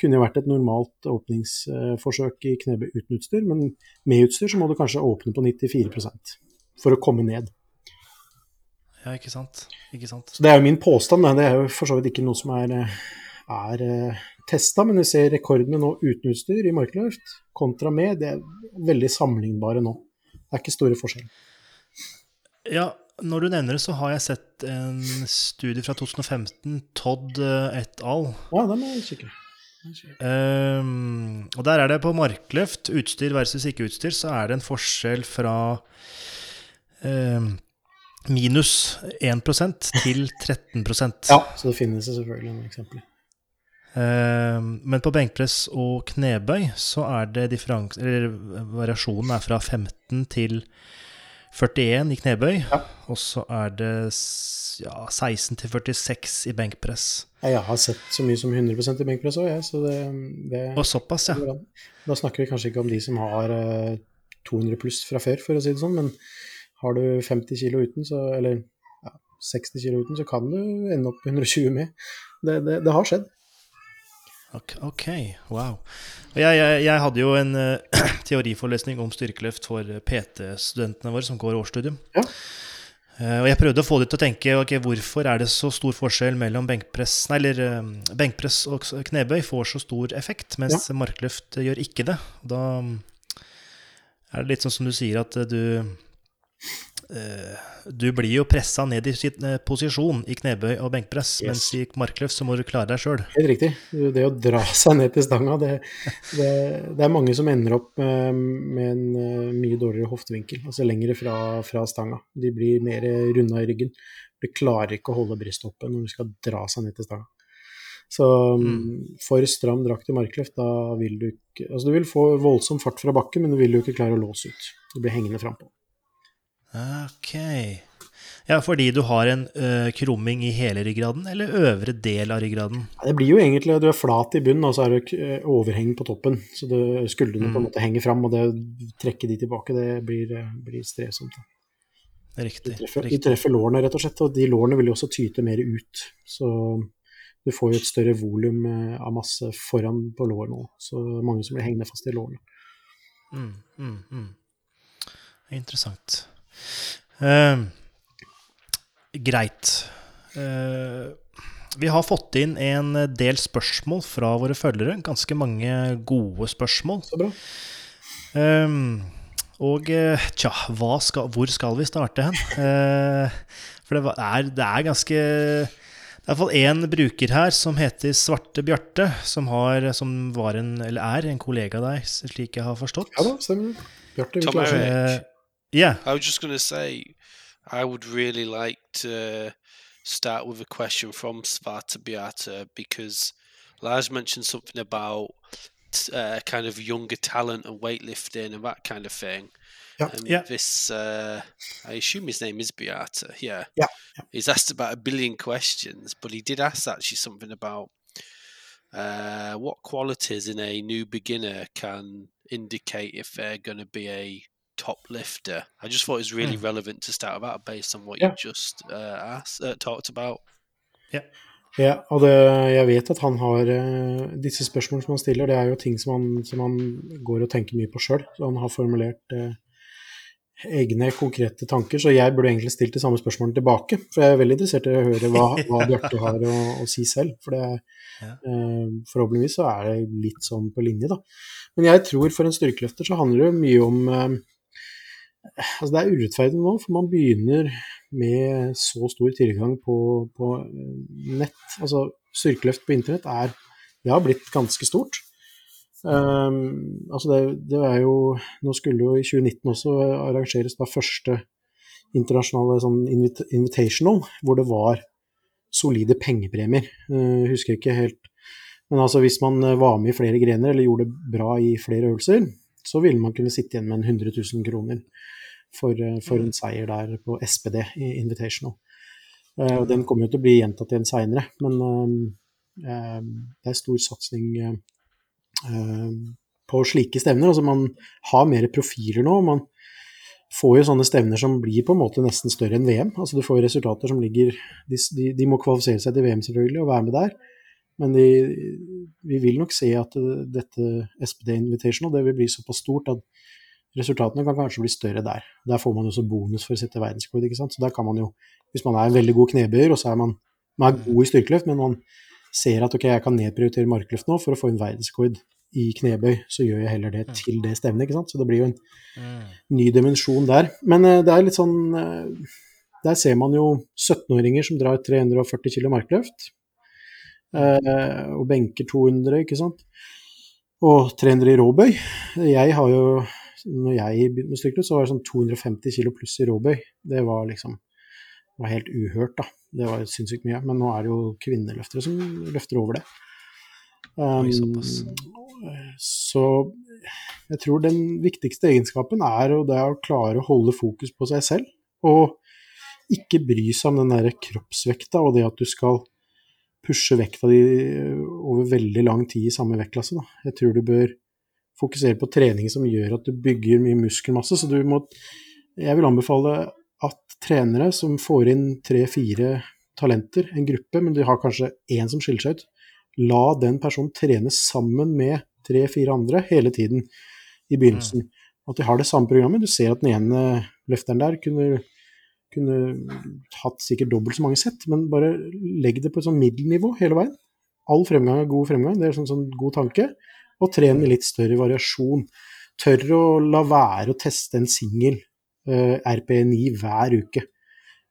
kunne jo vært et normalt åpningsforsøk i knebøy uten utstyr, men med utstyr så må du kanskje åpne på 94% for å komme ned. Ja, ikke sant. Ikke sant. Så Det er jo min påstand. Det er jo for så vidt ikke noe som er, er testa, men vi ser rekordene nå uten utstyr i markløft kontra med. Det er veldig sammenlignbare nå. Det er ikke store forskjeller. Ja, når du nevner det, så har jeg sett en studie fra 2015, Todd eh, et al. Ja, den er kikker. Er. Ehm, og der er det på markløft, utstyr versus ikke utstyr, så er det en forskjell fra ehm, minus 1% til 13% Ja, så det finnes det selvfølgelig noen eksempler. Eh, men på benkpress og knebøy så er det differans... Eller variasjonen er fra 15 til 41 i knebøy, Ja. og så er det ja, 16 til 46 i benkpress. Jeg har sett så mye som 100% i benkpress òg, jeg, så det, det Og såpass, ja. Da snakker vi kanskje ikke om de som har eh, 200 pluss fra før, for å si det sånn, men har du 50 kilo uten, så, eller ja, 60 kilo uten, så kan du ende opp 120 med. Det, det, det har skjedd. Ok, wow. Jeg, jeg, jeg hadde jo en uh, teoriforelesning om styrkeløft for PT-studentene våre som går årsstudium. Ja. Uh, og jeg prøvde å få dem til å tenke ok, hvorfor er det så stor forskjell mellom benkpress, nei, eller, um, benkpress og knebøy får så stor effekt, mens markløft gjør ikke det. Da mm, er det litt sånn som du sier, at eh, du eh, Du blir jo pressa ned i sin eh, posisjon i knebøy og benkpress, Yes. mens i markløft så må du klare deg sjøl. Helt riktig. Det å dra seg ned til stanga, det, det, det er mange som ender opp eh, med en eh, mye dårligere hoftevinkel, altså lengre fra, fra stanga. De blir mer runda i ryggen. De klarer ikke å holde brystet oppe når de skal dra seg ned til stanga. Så mm. for stram drakt i markløft, da vil du ikke Altså du vil få voldsom fart fra bakken, men du vil jo ikke klare å låse ut. Du blir hengende frampå. Ok. Ja, fordi du har en ø, krumming i hele ryggraden, eller øvre del av ryggraden? Det blir jo egentlig Du er flat i bunnen, og så er det eh, overheng på toppen. Så det, skuldrene på en Mm. måte henger fram, og det trekke de tilbake, det blir, eh, blir strevsomt. Riktig. De Riktig. de treffer lårene, rett og slett, og de lårene vil jo også tyte mer ut. Så du får jo et større volum eh, av masse foran på lårene òg. Så mange som blir hengende fast i lårene. Mm, mm, mm. Interessant. Eh, greit. Uh, vi har fått inn en del spørsmål fra våre følgere. Ganske mange gode spørsmål. Så bra. Um, og eh, tja, hva skal, hvor skal vi starte hen? Uh, for det er, det er ganske Det er iallfall én bruker her som heter Svarte Bjarte, som, har, som var en, eller er en kollega av deg, slik jeg har forstått. Ja da, stemmer. Bjarte Tom. Eh, yeah. I was just going to say, I would really like to start with a question from Svata Beata because Lars mentioned something about uh, kind of younger talent and weightlifting and that kind of thing. Yeah. And Yeah. this, uh, I assume his name is Beata. Yeah. Yeah, He's asked about a billion questions, but he did ask actually something about uh, what qualities in a new beginner can indicate if they're going to be a top lifter. I just thought it was really relevant to start about based on what Yeah. you just uh, asked, uh, talked about. Ja, og det, jeg vet at han har eh, Disse spørsmålene som han stiller, det er jo ting som han, som han går og tenker mye på sjøl. Han har formulert eh, egne konkrete tanker. Så jeg burde egentlig stilt de samme spørsmålene tilbake. For jeg er veldig interessert i å høre hva, hva Bjarte har å, å si selv. For det Ja. eh, forhåpentligvis så er det litt sånn på linje, da. Men jeg tror for en styrkeløfter så handler det mye om eh, Altså det er urettferdig nå, for man begynner med så stor tilgang på, på eh, nett. Altså styrkeløft på internett er Det har blitt ganske stort. Um, altså det, det er jo Nå skulle jo i 2019 også arrangeres da første internasjonale sånn invit invitational, hvor det var solide pengepremier. Uh, husker ikke helt Men altså hvis man eh, var med i flere grener eller gjorde det bra i flere øvelser, så ville man kunne sitte igjen med en 100 000 kroner for, eh, for en seier der på SPD i Invitational. Eh, og den kommer jo til å bli gjentatt igjen seinere, men eh, det er stor satsing på slike stevner. Altså man har mer profiler nå. Man får jo sånne stevner som blir på en måte nesten større enn VM. Altså du får resultater som ligger De, de, de må kvalifisere seg til VM selvfølgelig og være med der. Men de, vi vil nok se at dette SPD Invitational det vil bli såpass stort at resultatene kan kanskje bli større der. Der får man jo også bonus for å sette verdensrekord. ikke sant? Så der kan man jo, hvis man er en veldig god knebøyer, og så er man, man er god i styrkeløft, men man ser at ok, jeg kan nedprioritere markløft nå for å få en verdensrekord i knebøy, så gjør jeg heller det til det stevnet. ikke sant? Så det blir jo en Mm. ny dimensjon der. Men eh, det er litt sånn eh, Der ser man jo 17-åringer som drar 340 kg markløft. Eh, og benker 200, ikke sant. Og 300 i råbøy. Jeg har jo Når jeg begynte med styrkeløft, så var det sånn 250 kg pluss i råbøy. Det var liksom det var helt uhørt, da. Det var sinnssykt mye. Men nå er det jo kvinneløftere som løfter over det. Um, så jeg tror den viktigste egenskapen er å, det er å klare å holde fokus på seg selv. Og ikke bry seg om den der kroppsvekta og det at du skal pushe vekta di over veldig lang tid i samme vektklasse. Da. Jeg tror du bør fokusere på trening som gjør at du bygger mye muskelmasse. Så du må Jeg vil anbefale at trenere som får inn tre-fire talenter, en gruppe, men de har kanskje én som skiller seg ut, la den personen trene sammen med tre-fire andre hele tiden i begynnelsen. At de har det samme programmet. Du ser at den ene løfteren der kunne, kunne hatt sikkert dobbelt så mange sett, men bare legg det på et sånn middelnivå hele veien. All fremgang er god fremgang, det er sånn, sånn god tanke. Og tren med litt større variasjon. Tør å la være å teste en singel uh, RP9 hver uke.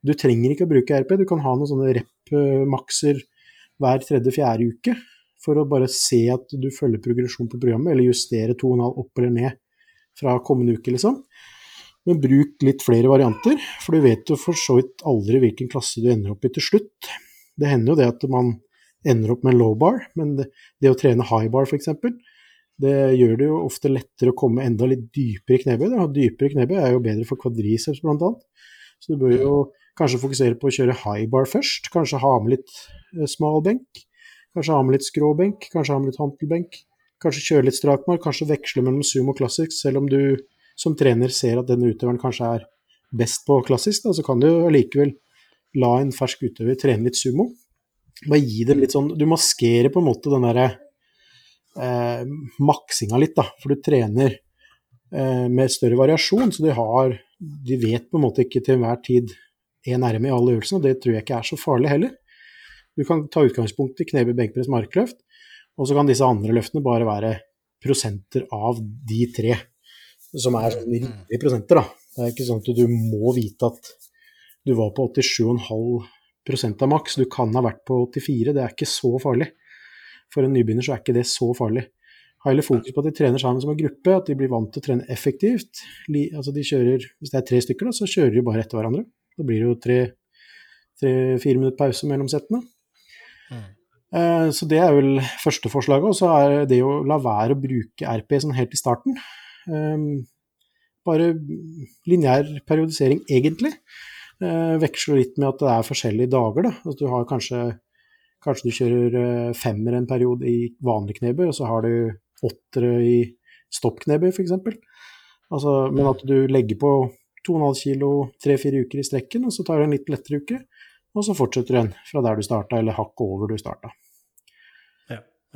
Du trenger ikke å bruke RP, du kan ha noen sånne rep-makser hver tredje-fjerde uke for å bare se at du følger progresjon på programmet, eller justere 2,5 opp eller ned fra kommende uke, liksom. Men bruk litt flere varianter, for du vet jo for så vidt aldri hvilken klasse du ender opp i til slutt. Det hender jo det at man ender opp med low bar, men det, det å trene high bar f.eks., det gjør det jo ofte lettere å komme enda litt dypere i knebøy. da. Dypere knebøy er jo bedre for kvadriceps bl.a. Så du bør jo kanskje fokusere på å kjøre high bar først. Kanskje ha med litt eh, smal benk. Kanskje ha med litt skråbenk, kanskje ha med litt hantelbenk. Kanskje kjøre litt strakmark, kanskje veksle mellom sumo og klassisk. Selv om du som trener ser at denne utøveren kanskje er best på klassisk, da, så kan du allikevel la en fersk utøver trene litt sumo. Bare gi dem litt sånn Du maskerer på en måte den derre eh, maksinga litt, da. For du trener eh, med større variasjon, så de har De vet på en måte ikke til enhver tid én RM i alle øvelsene, og det tror jeg ikke er så farlig heller. Du kan ta utgangspunkt i knebøy, benkpress, markløft, og så kan disse andre løftene bare være prosenter av de tre, som er sånn rimelige prosenter, da. Det er ikke sånn at du må vite at du var på 87,5 av maks, du kan ha vært på 84, det er ikke så farlig. For en nybegynner så er ikke det så farlig. Ha heller fokus på at de trener sammen som en gruppe, at de blir vant til å trene effektivt. Altså de kjører, hvis det er tre stykker, da, så kjører de bare etter hverandre. Da blir det jo tre-fire minutter pause mellom settene. Eh, Så det er vel første forslaget. Og så er det å la være å bruke RP sånn helt i starten. Eh, Bare lineær periodisering, egentlig. Eh, Veksler litt med at det er forskjellige dager. Da. At du har kanskje, kanskje du kjører eh, femmer en periode i vanlig knebøy, og så har du åttere i stoppknebøy, f.eks. Altså, men at du legger på 2,5 kilo tre-fire uker i strekken, og så tar du en litt lettere uke. Og så fortsetter du igjen fra der du starta, eller hakket over du starta.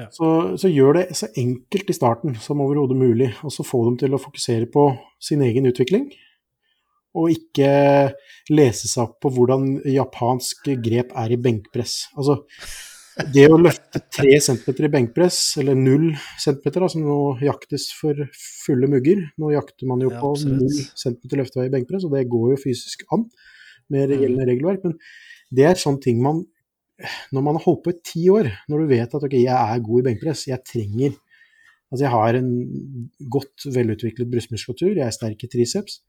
Ja. Så, så gjør det så enkelt i starten som overhodet mulig, og så få dem til å fokusere på sin egen utvikling. Og ikke lese seg opp på hvordan japansk grep er i benkpress. Altså, det å løfte tre centimeter i benkpress, eller null centimeter, da, som nå jaktes for fulle mugger Nå jakter man jo Ja, på null centimeter løftevei i benkpress, og det går jo fysisk an med gjeldende regelverk. Men det er sånne ting man Når man har holdt på i ti år, når du vet at ok, jeg er god i benkpress, jeg trenger Altså jeg har en godt velutviklet brystmuskulatur, jeg er sterk i triceps.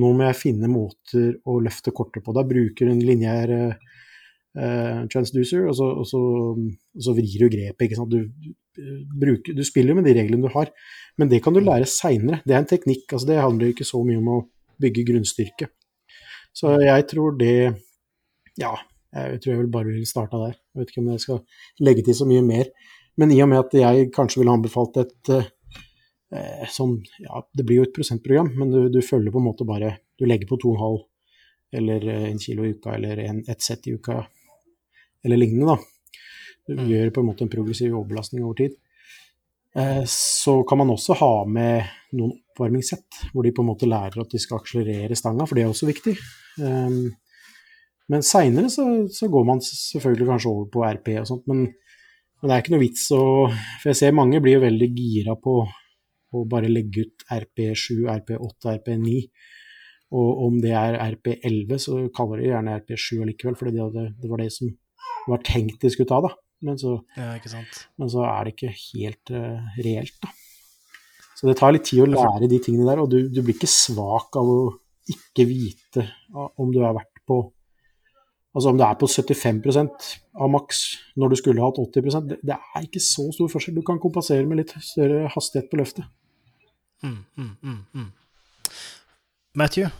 Nå må jeg finne måter å løfte kortet på. Da bruker du en lineær uh, transducer, og så, og, så, og så vrir du grepet. Ikke sant? Du, bruker, du spiller jo med de reglene du har, men det kan du lære seinere. Det er en teknikk. altså Det handler ikke så mye om å bygge grunnstyrke. Så jeg tror det Ja, jeg tror jeg vil bare vil starte der. Jeg vet ikke om jeg skal legge til så mye mer. Men i og med at jeg kanskje ville anbefalt et eh, sånn Ja, det blir jo et prosentprogram, men du, du følger på en måte bare Du legger på 2,5 eller eh, en kilo i uka, eller en, et sett i uka, eller lignende, da. Du Mm. gjør på en måte en progressiv overbelastning over tid. Eh, så kan man også ha med noen oppvarmingssett, hvor de på en måte lærer at de skal akselerere stanga, for det er også viktig. Um, men seinere så, så går man selvfølgelig kanskje over på RP og sånt, men, men det er ikke noe vits å For jeg ser mange blir jo veldig gira på å bare legge ut RP7, RP8, RP9. Og om det er RP11, så kaller de gjerne RP7 allikevel, for det, det var det som var tenkt de skulle ta, da. Men så, ja, men så er det ikke helt uh, reelt, da. Så det tar litt tid å lære de tingene der, og du, du blir ikke svak av å ikke vite om du har vært på Altså om det er på 75% av maks når du skulle hatt 80 det, det er ikke så stor forskjell. Du kan kompensere med litt større hastighet på løftet. Mm, mm, mm, mm. Matthew?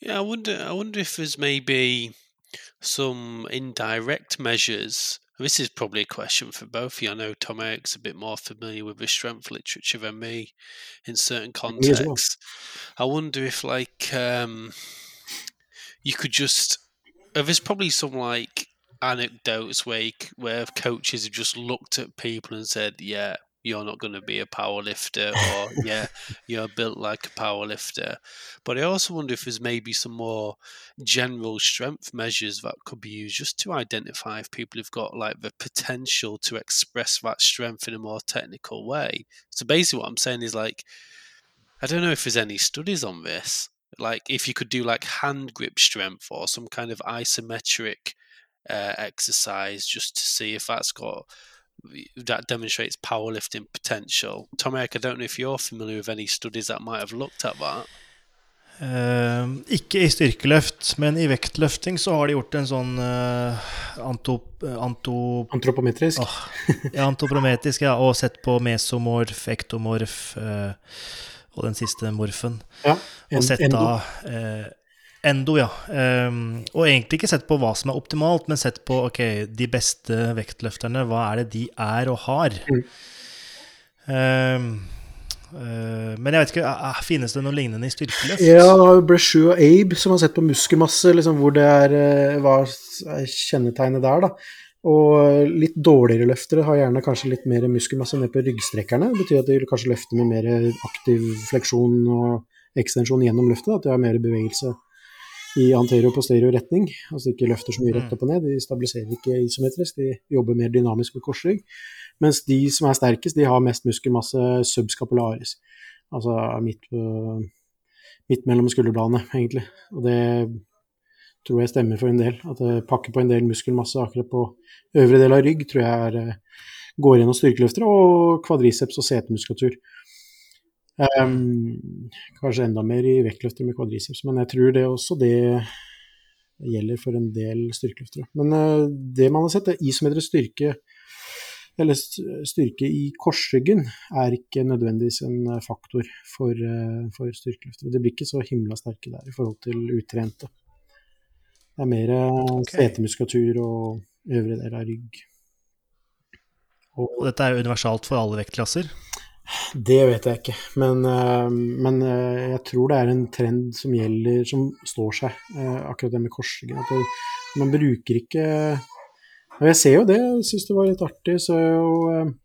Yeah, I wonder. I wonder if there's maybe some indirect measures. This is probably a question for both of you. I know Tom Eric's a bit more familiar with the strength literature than me in certain contexts. well. contexts. I wonder if, like, um, you could just. There's probably some like anecdotes where where coaches have just looked at people and said, "Yeah, you're not going to be a power lifter," or "Yeah, you're built like a power lifter." But I also wonder if there's maybe some more general strength measures that could be used just to identify if people have got like the potential to express that strength in a more technical way. So basically, what I'm saying is like, I don't know if there's any studies on this. Like, if you could do like hand grip strength or some kind of isometric uh, exercise just to see if that's got that demonstrates powerlifting potential. Tom Eric, I don't know if you're familiar with any studies that might have looked at that. Eh, ikke i styrkeløft, men i vektløfting så har de gjort en sånn uh, antop, anto, Antropometrisk. Åh, ja, antoprometrisk, ja, og sett på mesomorf, ektomorf eh, og den siste morfen. Ja, Og sett endo. da eh, endo, ja. Um, og egentlig ikke sett på hva som er optimalt, men sett på ok, de beste vektløfterne. Hva er det de er og har? Mm. Um, men jeg vet ikke, finnes det noe lignende i styrkeløft? Ja, det var jo og Abe som har sett på muskelmasse, liksom, hvor det er eh, hva er kjennetegnet der, da. Og litt dårligere løftere har gjerne kanskje litt mer muskelmasse ned på ryggstrekkerne. Det betyr at de kanskje løfter med mer aktiv fleksjon og ekstensjon gjennom løftet. At de har mer bevegelse i anterior posterior retning. Altså ikke løfter så mye rett opp og ned. De stabiliserer ikke isometrisk, de jobber mer dynamisk med korsrygg. Mens de som er sterkest, de har mest muskelmasse subscapularis. Altså midt, midt mellom skulderbladene, egentlig. Og det tror jeg stemmer for en del. At det pakker på en del muskelmasse akkurat på øvre del av rygg, tror jeg er, eh, går gjennom styrkeløftere, og kvadriceps og setemuskulatur. Um, kanskje enda mer i vektløftere med kvadriceps, men jeg tror det også det gjelder for en del styrkeløftere. Men uh, det man har sett, er isometrisk styrke eller styrke i korsryggen er ikke nødvendigvis en eh, faktor for, for styrkeløftere. Det blir ikke så himla sterke der i forhold til utrente. Det er mer okay. setemuskulatur og øvre del av rygg. Og dette er universalt for alle vektklasser. Det vet jeg ikke, men, eh, men eh, jeg tror det er en trend som gjelder, som står seg, eh, akkurat det med korsryggen. At man bruker ikke Og jeg ser jo det, jeg syns det var litt artig. Så jo Litt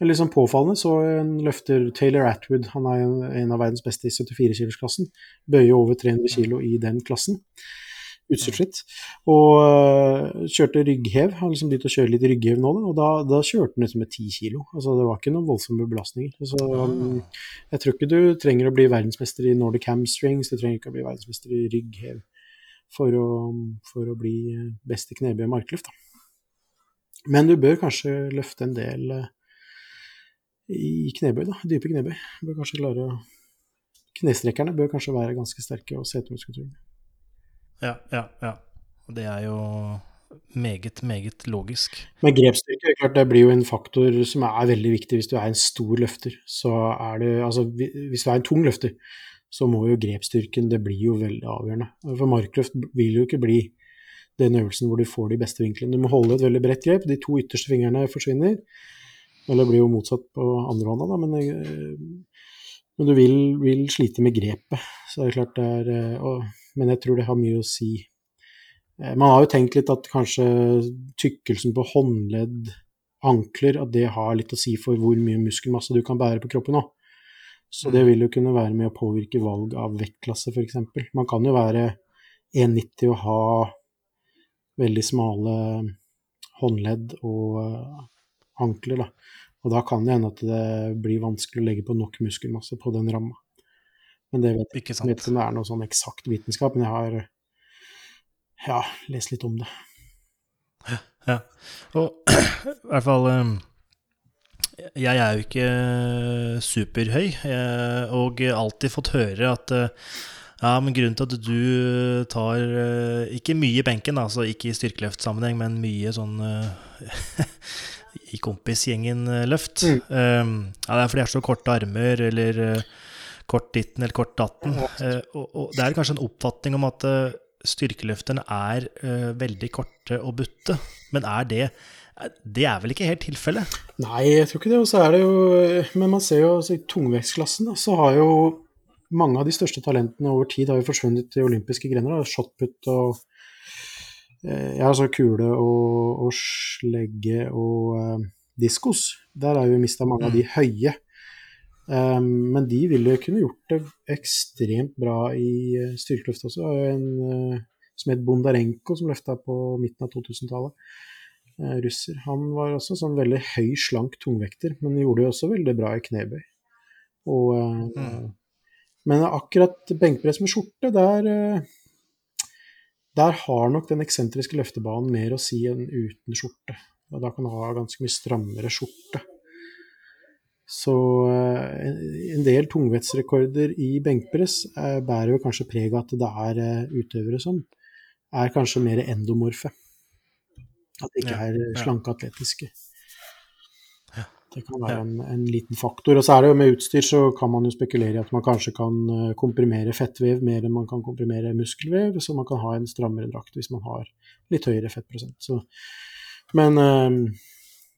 eller liksom påfallende så en løfter Taylor Atwood, han er en, av verdens beste i 74-kilosklassen, bøyer over 300 kilo i den klassen. Utstyrsfritt. Og øh, kjørte rygghev. Har liksom begynt å kjøre litt rygghev nå, da, og da, da kjørte han liksom med 10 kilo. Altså det var ikke noen voldsomme belastninger. Så um, jeg tror ikke du trenger å bli verdensmester i Nordic hamstrings, du trenger ikke å bli verdensmester i rygghev for å, for å bli best i knebøy og markløft. Da. Men du bør kanskje løfte en del eh, i knebøy, da. Dype knebøy. Du bør kanskje klare Knestrekkerne bør kanskje være ganske sterke, og setemuskulaturen. Ja, ja, ja. Det er jo meget, meget logisk. Men grepsstyrke klart, det blir jo en faktor som er veldig viktig hvis du er en stor løfter. Så er det, altså, Hvis du er en tung løfter, så må jo grepsstyrken det blir jo veldig avgjørende. For markløft vil jo ikke bli den øvelsen hvor du får de beste vinklene. Du må holde et veldig bredt grep. De to ytterste fingrene forsvinner. Eller blir jo motsatt på andre hånda, da, men, eh, men du vil, vil slite med grepet. Så det er klart det er eh, Men jeg tror det har mye å si. Eh, Man har jo tenkt litt at kanskje tykkelsen på håndledd, ankler, at det har litt å si for hvor mye muskelmasse du kan bære på kroppen òg. Så det vil jo kunne være med å påvirke valg av vektklasse, f.eks. Man kan jo være 1,90 og ha veldig smale håndledd og eh, ankler, da. Og da kan det hende at det blir vanskelig å legge på nok muskelmasse på den ramma. Men det vet jeg Ikke jeg vet ikke om det er noe sånn eksakt vitenskap, men jeg har ja, lest litt om det. Ja. Og i hvert fall eh, Jeg er jo ikke superhøy, eh, og alltid fått høre at eh, Ja, men grunnen til at du tar eh, ikke mye i benken, altså ikke i styrkeløftsammenheng, men mye sånn i kompisgjengen-løft. Mm. Um, ja, det er fordi jeg har så korte armer, eller kort ditten eller kort datten. Eh, og, og det er kanskje en oppfatning om at eh, styrkeløfterne er uh, veldig korte og butte. Men er det Det er vel ikke helt tilfellet? Nei, jeg tror ikke det. Og så er det jo Men man ser jo altså, i tungvektsklassen, da, så har jo mange av de største talentene over tid har jo forsvunnet til olympiske grener. Shotput og ja, altså kule og, og slegge og uh, diskos. Der har vi mista mange av de høye. Um, men de ville kunne gjort det ekstremt bra i uh, styrkeløft også. En uh, som het Bondarenko, som løfta på midten av 2000-tallet. Uh, russer. Han var også sånn veldig høy, slank tungvekter, men gjorde det også veldig bra i knebøy. Og, Mm. Men akkurat benkpress med skjorte, der der har nok den eksentriske løftebanen mer å si enn uten skjorte. Og da kan du ha ganske mye strammere skjorte. Så eh, en del tungvektsrekorder i benkpress eh, bærer jo kanskje preg av at det er eh, utøvere som er kanskje mer endomorfe. At de ikke er slanke atletiske. Det kan være en, en liten faktor. Og så er det jo med utstyr så kan man jo spekulere i at man kanskje kan komprimere fettvev mer enn man kan komprimere muskelvev, så man kan ha en strammere drakt hvis man har litt høyere fettprosent. Så, men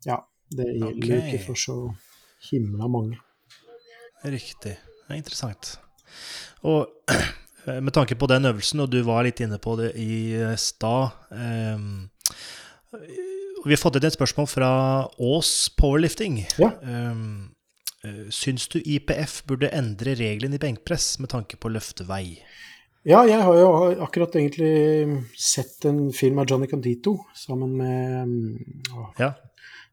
ja, det gjelder jo Ok. ikke for så himla mange. Riktig. Det er interessant. Og med tanke på den øvelsen, og du var litt inne på det i eh, stad ehm, Vi har fått inn et spørsmål fra Ås Powerlifting. Ja. Ehm, eh, syns du IPF burde endre reglene i benkpress med tanke på løftevei? Ja, jeg har jo akkurat egentlig sett en film av Johnny Condito sammen med mm, å, Ja.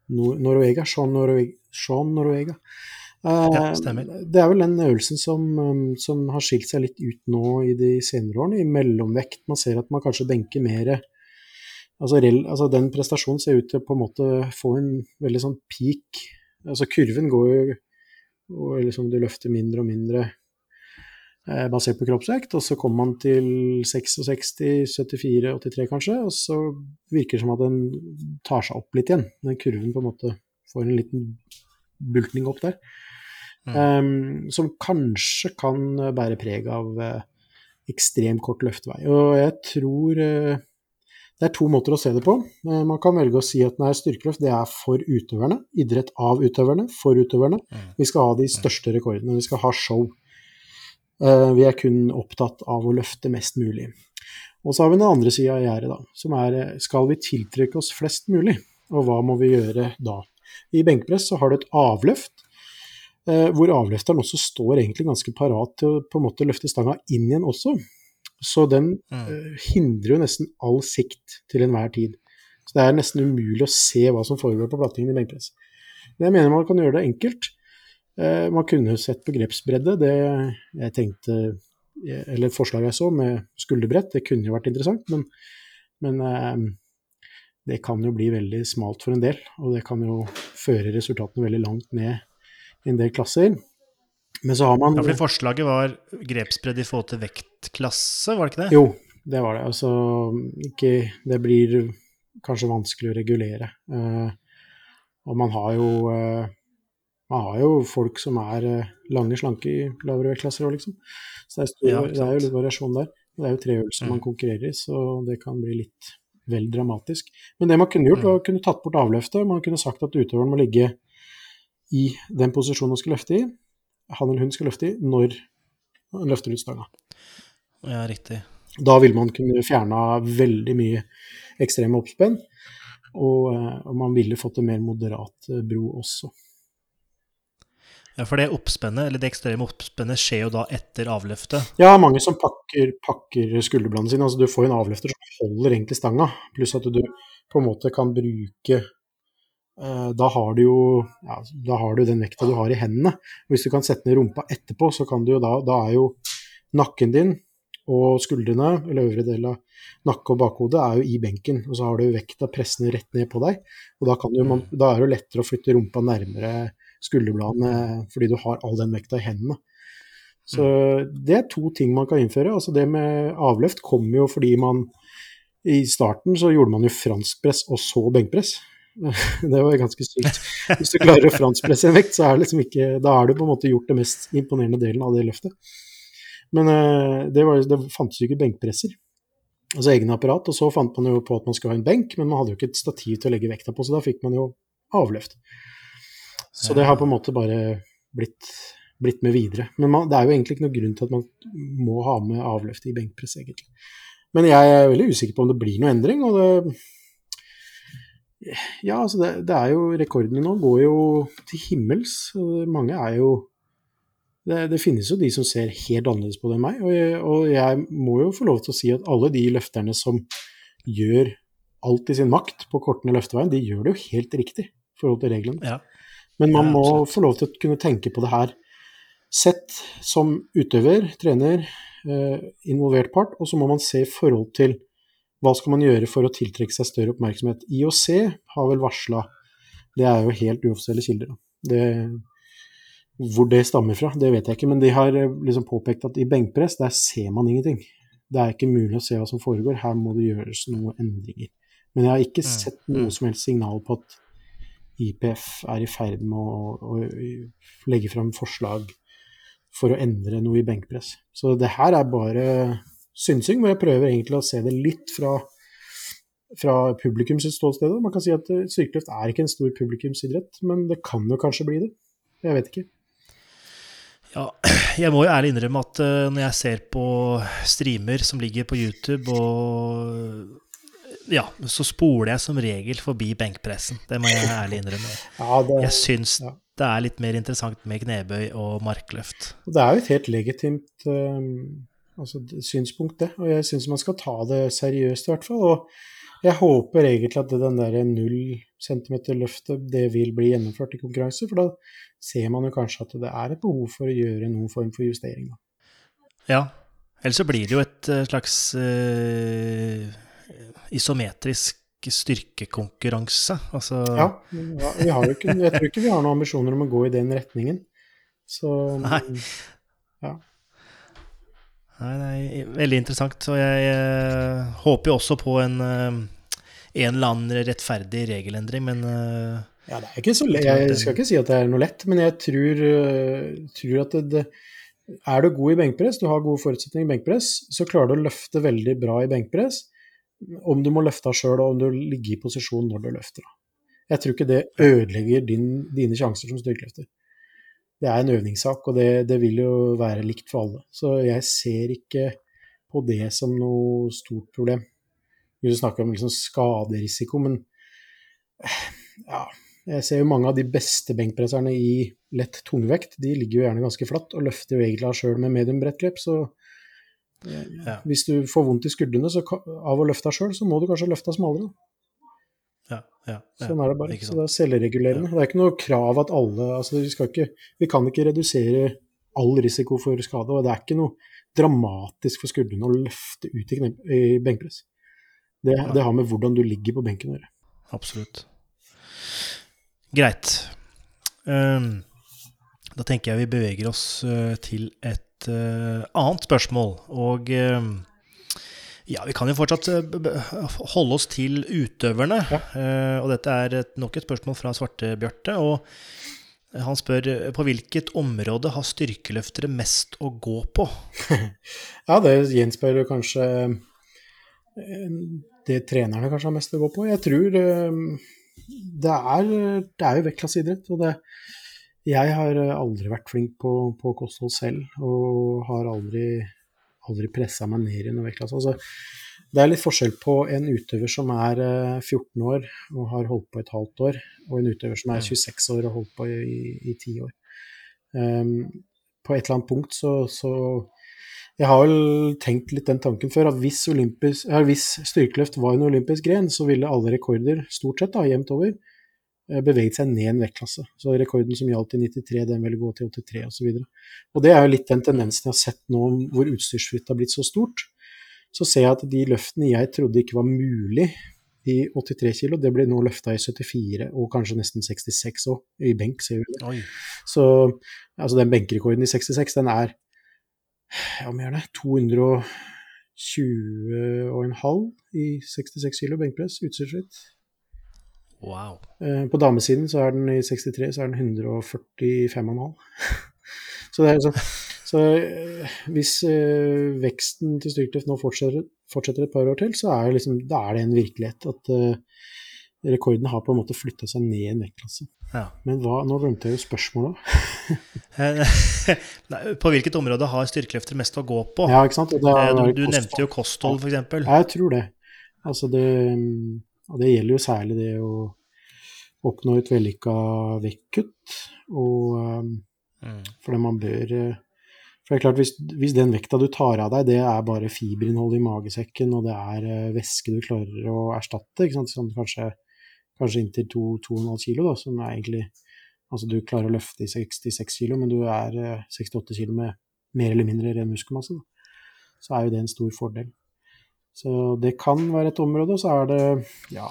Nor Norvega, Sean Noruega. Sean Noruega. Eh, Ja. Det er vel den øvelsen som, um, som har skilt seg litt ut nå i de senere årene, i mellomvekt. Man ser at man kanskje benker mer altså, altså Den prestasjonen ser ut til å på en måte få en veldig sånn peak. Altså kurven går jo og liksom du løfter mindre og mindre eh, basert på kroppsvekt, og så kommer man til 66, 74, 83 kanskje, og så virker det som at den tar seg opp litt igjen. Den kurven på en måte får en liten bultning opp der. Um, som kanskje kan eh, bære preg av uh, ekstremt kort løftevei. Og jeg tror uh, det er to måter å se det på. Eh, man kan velge å si at nei, styrkeløft det er for utøverne. Idrett av utøverne, for utøverne. Vi skal ha de største rekordene, vi skal ha show. Eh, vi er kun opptatt av å løfte mest mulig. Og så har vi den andre sida av gjerdet, da, som er eh, skal vi tiltrekke oss flest mulig? Og hva må vi gjøre da? I benkpress så har du et avløft, eh, hvor avløfteren også står egentlig ganske parat til å på en måte løfte stanga inn igjen også. Så den eh, hindrer jo nesten all sikt til enhver tid. Så det er nesten umulig å se hva som foregår på plattingen i benkpress. Men jeg mener man kan gjøre det enkelt. Eh, man kunne sett begrepsbredde. Det jeg tenkte Eller forslaget jeg så med skulderbrett, det kunne jo vært interessant, men, men det kan jo bli veldig smalt for en del. Og det kan jo føre resultatene veldig langt ned i en del klasser. Men så har man Ja, fordi Forslaget var grepsbredd i forhold til vektklasse, var det ikke det? Jo, det var det. Altså, ikke, det blir kanskje vanskelig å regulere. Eh, og man har jo eh, man har jo folk som er eh, lange, slanke i lavere vektklasser òg, liksom. Så det er, stor, Ja, det er jo litt variasjon der. Det er jo tre øvelser Mm. man konkurrerer i, så det kan bli litt vel dramatisk. Men det man kunne gjort, Mm. var å kunne tatt bort avløftet. Man kunne sagt at utøveren må ligge i den posisjonen hun skal løfte i, han eller hun skal løfte i, når han løfter ut stanga. Ja, riktig. Da ville man kunne fjerna veldig mye ekstreme oppspenn, og, eh, og man ville fått en mer moderat eh, bro også. Ja, For det oppspennet, eller det ekstreme oppspennet skjer jo da etter avløftet. Ja, mange som pakker, pakker skulderbladene sine. Altså, du får en avløfter som holder egentlig stanga, pluss at du på en måte kan bruke eh, da har du jo ja, da har du den vekta du har i hendene. Hvis du kan sette ned rumpa etterpå, så kan du jo da Da er jo nakken din og skuldrene, eller øvre del av nakke og bakhodet, er jo i benken. Og så har du vekta pressende rett ned på deg. Og da, du, da er det lettere å flytte rumpa nærmere skulderbladene fordi du har all den vekta i hendene. Så det er to ting man kan innføre. Altså det med avløft kommer jo fordi man i starten så gjorde man jo franskpress og så benkpress. Det var ganske sykt. Hvis du klarer å franskpresse en vekt, så er liksom ikke har du på en måte gjort det mest imponerende delen av det løftet. Men uh, det, var, det fantes jo ikke benkpresser. Altså egne apparat. Og så fant man jo på at man skulle ha en benk, men man hadde jo ikke et stativ til å legge vekta på, så da fikk man jo avløft. Så det har på en måte bare blitt, blitt med videre. Men man, det er jo egentlig ikke noe grunn til at man må ha med avløft i benkpress, egentlig. Men jeg er veldig usikker på om det blir noe endring. og det ja, altså det, det, er jo Rekordene nå går jo til himmels. Mange er jo det, det, finnes jo de som ser helt annerledes på det enn meg. Og jeg, og jeg, må jo få lov til å si at alle de løfterne som gjør alt i sin makt på kortene løfteveien, de gjør det jo helt riktig i forhold til reglene. Ja. Men man ja, må få lov til å kunne tenke på det her sett som utøver, trener, eh, involvert part, og så må man se i forhold til hva skal man gjøre for å tiltrekke seg større oppmerksomhet? IOC har vel varsla, det er jo helt uoffisielle kilder, det, hvor det stammer fra, det vet jeg ikke, men de har eh, liksom påpekt at i benkpress, der ser man ingenting. Det er ikke mulig å se hva som foregår, her må det gjøres noen endringer. Men jeg har ikke mm, sett noe mm. som helst signal på at IPF er i ferd med å, å legge fram forslag for å endre noe i benkpress. Så det her er bare synsing, men jeg prøver egentlig å se det litt fra, fra publikums ståsted. Man kan si at eh, styrkeløft er ikke en stor publikumsidrett, men det kan jo kanskje bli det. Jeg vet ikke. Ja, jeg må jo ærlig innrømme at uh, når jeg ser på streamer som ligger på YouTube, og ja, så spoler jeg som regel forbi benkpressen. Det må jeg ærlig innrømme. Ja, det, jeg syns ja. det er litt mer interessant med knebøy og markløft. Det er jo et helt legitimt um, altså, synspunkt, det. Og jeg syns man skal ta det seriøst, i hvert fall. Og jeg håper egentlig at den der null centimeter-løftet det vil bli gjennomført i konkurranse, for da ser man jo kanskje at det er et behov for å gjøre noen form for justering. Da. Ja, ellers så blir det jo et eh, slags uh, isometrisk styrkekonkurranse. Altså ja, ja ikke, jeg tror ikke vi har noen ambisjoner om å gå i den retningen. Så Nei. Ja. Nei, nei, veldig interessant. Og jeg uh, håper jo også på en, uh, en eller annen rettferdig regelendring, men uh, Ja, det er ikke så lett. Jeg skal ikke si at det er noe lett, men jeg tror, tror at det, det, er du god i benkpress, du har gode forutsetninger i benkpress, så klarer du å løfte veldig bra i benkpress. Om du må løfte av sjøl, og om du ligger i posisjon når du løfter. Jeg tror ikke det ødelegger din, dine sjanser som styrkeløfter det er en øvningssak, og det, det, vil jo være likt for alle. Så jeg ser ikke på det som noe stort problem. Vi snakker om liksom skaderisiko, men ja, jeg ser jo mange av de beste benkpresserne i lett tungvekt. De ligger jo gjerne ganske flatt og løfter jo egentlig av sjøl med medium brettgrep. Så ja. hvis du får vondt i skuldrene så, av å løfte deg sjøl, så må du kanskje løfte deg smalere. Ja, ja, sånn er det bare. Så det er selvregulerende. Det er ikke noe krav at alle altså vi, ikke, vi, kan ikke redusere all risiko for skade, og det er ikke noe dramatisk for skuldrene å løfte ut i, i benkpress. Det, det, har med hvordan du ligger på benken å gjøre. Absolutt. Greit. Um, da tenker jeg vi beveger oss uh, til et uh, annet spørsmål. Og uh, ja, vi kan jo fortsatt eh, holde oss til utøverne. Ja. Og dette er et, nok et spørsmål fra Svarte-Bjarte. Og han spør på hvilket område har styrkeløftere mest å gå på? ja, det gjenspeiler kanskje det trenerne kanskje har mest å gå på. Jeg tror det er, det er jo vektklasseidrett. Og det, jeg har aldri vært flink på, på kosthold selv, og har aldri aldri pressa meg ned i noen vektklasse. Altså, det er litt forskjell på en utøver som er 14 eh, år og har holdt på et halvt år, og en utøver som er 26 år og har holdt på i ti år. Um, på et eller annet punkt så, så, Jeg har vel tenkt litt den tanken før, at hvis, Olympus, ja, hvis styrkeløft var en olympisk gren, så ville alle rekorder, stort sett da, jevnt over, Eh, beveget seg ned en vektklasse. Så rekorden som gjaldt i 93, den ville gå til 83 osv. Og, og det er jo litt den tendensen jeg har sett nå hvor utstyrsfritt har blitt så stort. Så ser jeg at de løftene jeg trodde ikke var mulig i 83 kg, det blir nå løfta i 74 og kanskje nesten 66 òg, i benk, ser vi det. Så altså den benkerekorden i 66, den er ja, mer det, 220,5 i 66 kilo benkpress, utstyrsfritt. Wow. Eh, på damesiden så er den i 63 så er den 145,5. så det er sånn så eh, hvis uh, veksten til styrkeløft nå fortsetter, fortsetter, et par år til, så er, liksom, da er det en virkelighet at uh, rekorden har på en måte flytta seg ned en vektklasse. Ja. Men hva, nå glemte jeg jo spørsmålet. på hvilket område har styrkeløfter mest å gå på? Ja, ikke sant? du, du nevnte jo kosthold, f.eks. Ja, jeg tror det. Altså det, det gjelder jo særlig det å oppnå et vellykka vektkutt. Og um, mm. fordi man bør for det er klart, hvis, hvis, den vekta du tar av deg, det er bare fiberinnholdet i magesekken, og det er uh, væske du klarer å erstatte, ikke sant? Sånn, kanskje, kanskje inntil 2-2,5 kilo, da, som er egentlig Altså du klarer å løfte i 66 kilo, men du er uh, eh, 68 kilo med mer eller mindre ren muskelmasse, da. så er jo det en stor fordel. Så det kan være et område, og så er det ja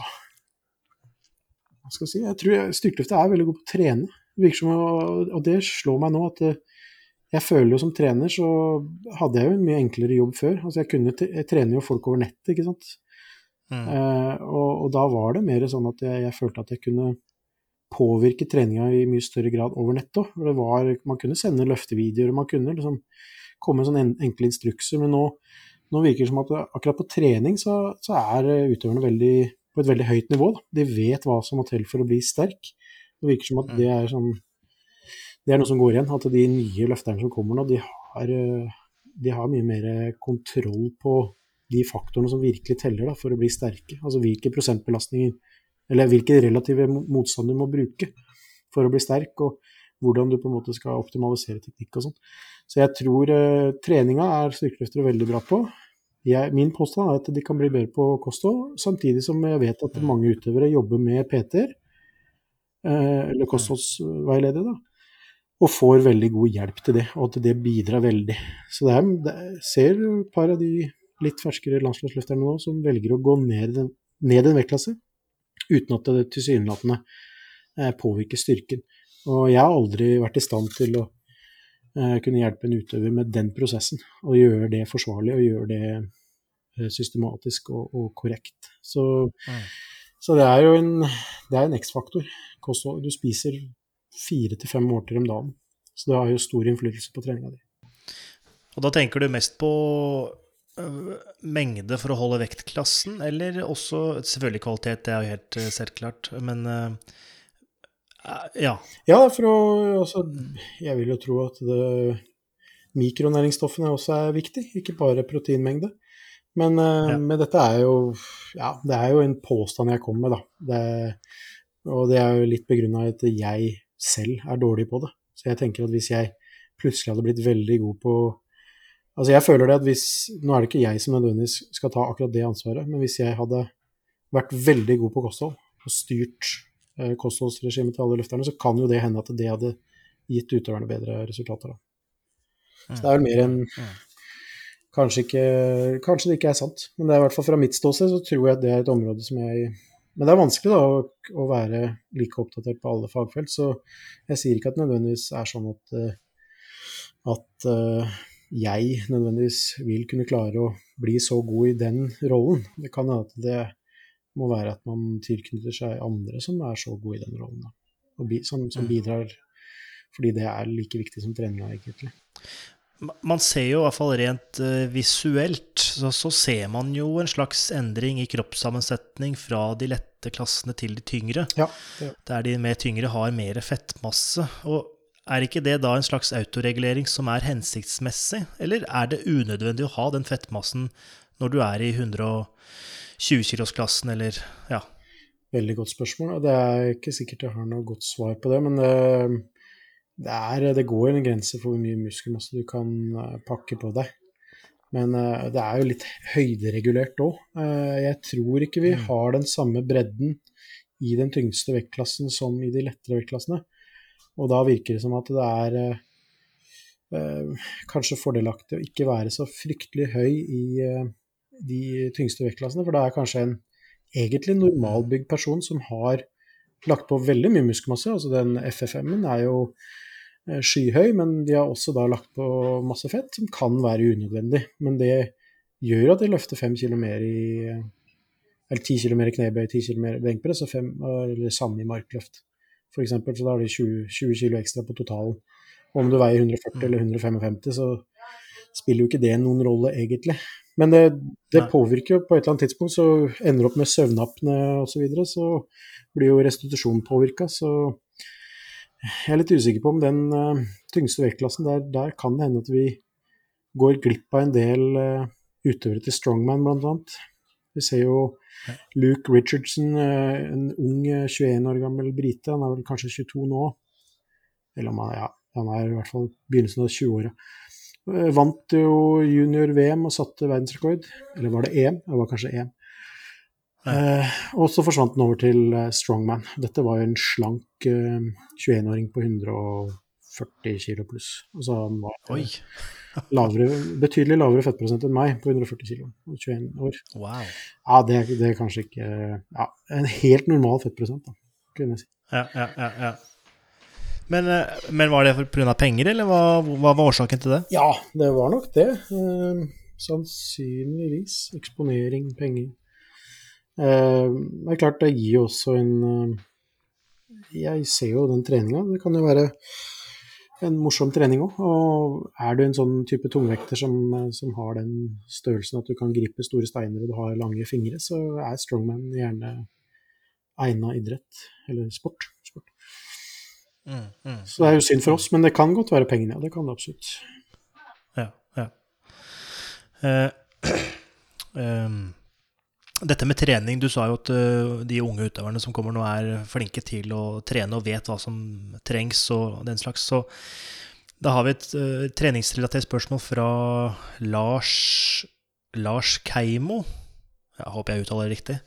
Hva skal jeg si? Jeg tror styrkeløftet er veldig god på å trene. Som, og det slår meg nå at uh, jeg føler jo som trener så hadde jeg jo en mye enklere jobb før. Altså jeg, kunne, jeg trener jo folk over nettet, ikke sant. Mm. Eh, og, og, da var det mer sånn at jeg, jeg, følte at jeg kunne påvirke treninga i mye større grad over nettet òg. Man kunne sende løftevideoer, man kunne liksom komme med sånne enkle instrukser. Men nå, nå, virker det som at akkurat på trening så, så er utøverne veldig, på et veldig høyt nivå. Da. De vet hva som må til for å bli sterk. Det virker som at mm. det er sånn det er noe som går igjen. At de nye løfterne som kommer nå, de har, eh, de har mye mer kontroll på de faktorene som virkelig teller da, for å bli sterke. Altså hvilke prosentbelastninger, eller hvilke relative motstand du må bruke for å bli sterk, og hvordan du på en måte skal optimalisere teknikk og sånn. Så jeg tror uh, treninga er styrkeløftere veldig bra på. Jeg, min påstand er at de kan bli bedre på kosthold, samtidig som jeg vet at mange utøvere jobber med PT-er, uh, eller kostholdsveiledere, da og får veldig god hjelp til det, og at det bidrar veldig. Så det er, det ser et par av de litt ferskere landslagsløfterne nå som velger å gå ned, ned en vektklasse uten at det tilsynelatende eh, påvirker styrken. Og jeg har aldri vært i stand til å eh, kunne hjelpe en utøver med den prosessen, og gjøre det forsvarlig og gjøre det eh, systematisk og, og korrekt. Så, mm. så, det er jo en, en X-faktor. Du spiser fire til fem måltider om dagen. Så det har jo stor innflytelse på treninga di. Og da tenker du mest på øh, mengde for å holde vektklassen, eller også selvfølgelig kvalitet, det er jo helt selvklart, men ja. Ja, for å altså, Jeg vil jo tro at det, mikronæringsstoffene også er viktig, ikke bare proteinmengde. Men, ja. men, dette er jo Ja, det er jo en påstand jeg kommer med, da. Det, og det er jo litt begrunna i at jeg selv er dårlig på det. Så jeg tenker at hvis jeg plutselig hadde blitt veldig god på Altså jeg føler det at hvis Nå er det ikke jeg som nødvendigvis skal ta akkurat det ansvaret, men hvis jeg hadde vært veldig god på kosthold og styrt eh, kostholdsregimet til alle løfterne, så kan jo det hende at det hadde gitt utøverne bedre resultater. Da. Så det er vel mer enn kanskje, ikke, kanskje det ikke er sant, men det er i hvert fall fra mitt ståsted så tror jeg at det er et område som jeg men det er vanskelig da, å, å, være like oppdatert på alle fagfelt, så jeg sier ikke at det nødvendigvis er sånn at, eh, at uh, jeg nødvendigvis vil kunne klare å bli så god i den rollen. Det kan hende at det må være at man tilknytter seg andre som er så gode i den rollen, da. Som, som, mm. bidrar fordi det er like viktig som treninga, egentlig. Man ser jo i hvert fall rent uh, visuelt, så, så, ser man jo en slags endring i kroppssammensetning fra de lette klassene til de tyngre. Ja. Der de mer tyngre har mer fettmasse. Og er ikke det da en slags autoregulering som er hensiktsmessig, eller er det unødvendig å ha den fettmassen når du er i 120-kilosklassen, eller ja? Veldig godt spørsmål. Det er ikke sikkert jeg har noe godt svar på det, men det, det, er, det, går en grense for hvor mye muskelmasse du kan eh, pakke på deg. Men uh, det er jo litt høyderegulert òg. Eh, jeg tror ikke vi mm. har den samme bredden i den tyngste vektklassen som i de lettere vektklassene. Og da virker det som at det er kanskje fordelaktig å ikke være så fryktelig høy i de tyngste vektklassene, for det er kanskje en egentlig normalbygd person som har lagt på veldig mye muskelmasse. Altså den FFM-en er jo eh, skyhøy, men de har også da lagt på masse fett, som kan være unødvendig. Men det gjør at de løfter fem kilo mer i Eller ti kilo mer i knebøy, ti kilo mer i benkpress, og fem, eller samme i markløft. Eksempel, så da har de 20, 20 kilo ekstra på totalen. Og om du veier 140 eller 155, så spiller jo ikke det noen rolle, egentlig. Men det, det påvirker jo på et eller annet tidspunkt, så ender du opp med søvnapne osv., så, videre, så blir jo restitusjonen påvirka. Så jeg er litt usikker på om den uh, tyngste vektklassen, der, der kan det hende at vi går glipp av en del uh, utøvere til strongman, annet. Vi ser jo Luke Richardson, uh, en ung eh, 21 år gammel brite, han er vel kanskje 22 nå. Eller om han, ja, han er i hvert fall begynnelsen av 20-åra. Eh, Vant jo junior-VM og satte verdensrekord. Eller var det EM? Det var kanskje EM. Eh, og så forsvant den over til eh, strongman. Dette var jo en slank eh, 21-åring på 140 kilo pluss. Altså han var Oi. lavere, betydelig lavere fettprosent enn meg på 140 kilo og 21 år. Wow. Ja, det, det er kanskje ikke Ja, en helt normal fettprosent, da, kunne jeg si. Ja, ja, ja, ja. Men, eh, men var det pga. penger, eller hva, hva var årsaken til det? Ja, det var nok det. Eh, sannsynligvis. Eksponering, penger. Eh, det er klart, det gir også en eh, Jeg ser jo den treninga. Det kan jo være en morsom trening òg. Og er du en sånn type tungvekter som, eh, som har den størrelsen at du kan gripe store steiner og du har lange fingre, så er strongman gjerne egna idrett, eller sport. Mm, mm. Så det er jo synd for oss, men det kan godt være pengene, ja. Det kan det absolutt. Ja, ja. Eh, ehm, dette med trening, du sa jo at uh, de unge utøverne som kommer nå, er flinke til å trene og vet hva som trengs og den slags. Så da har vi et uh, treningsrelatert spørsmål fra Lars, Lars Keimo. Jeg håper jeg uttaler det riktig.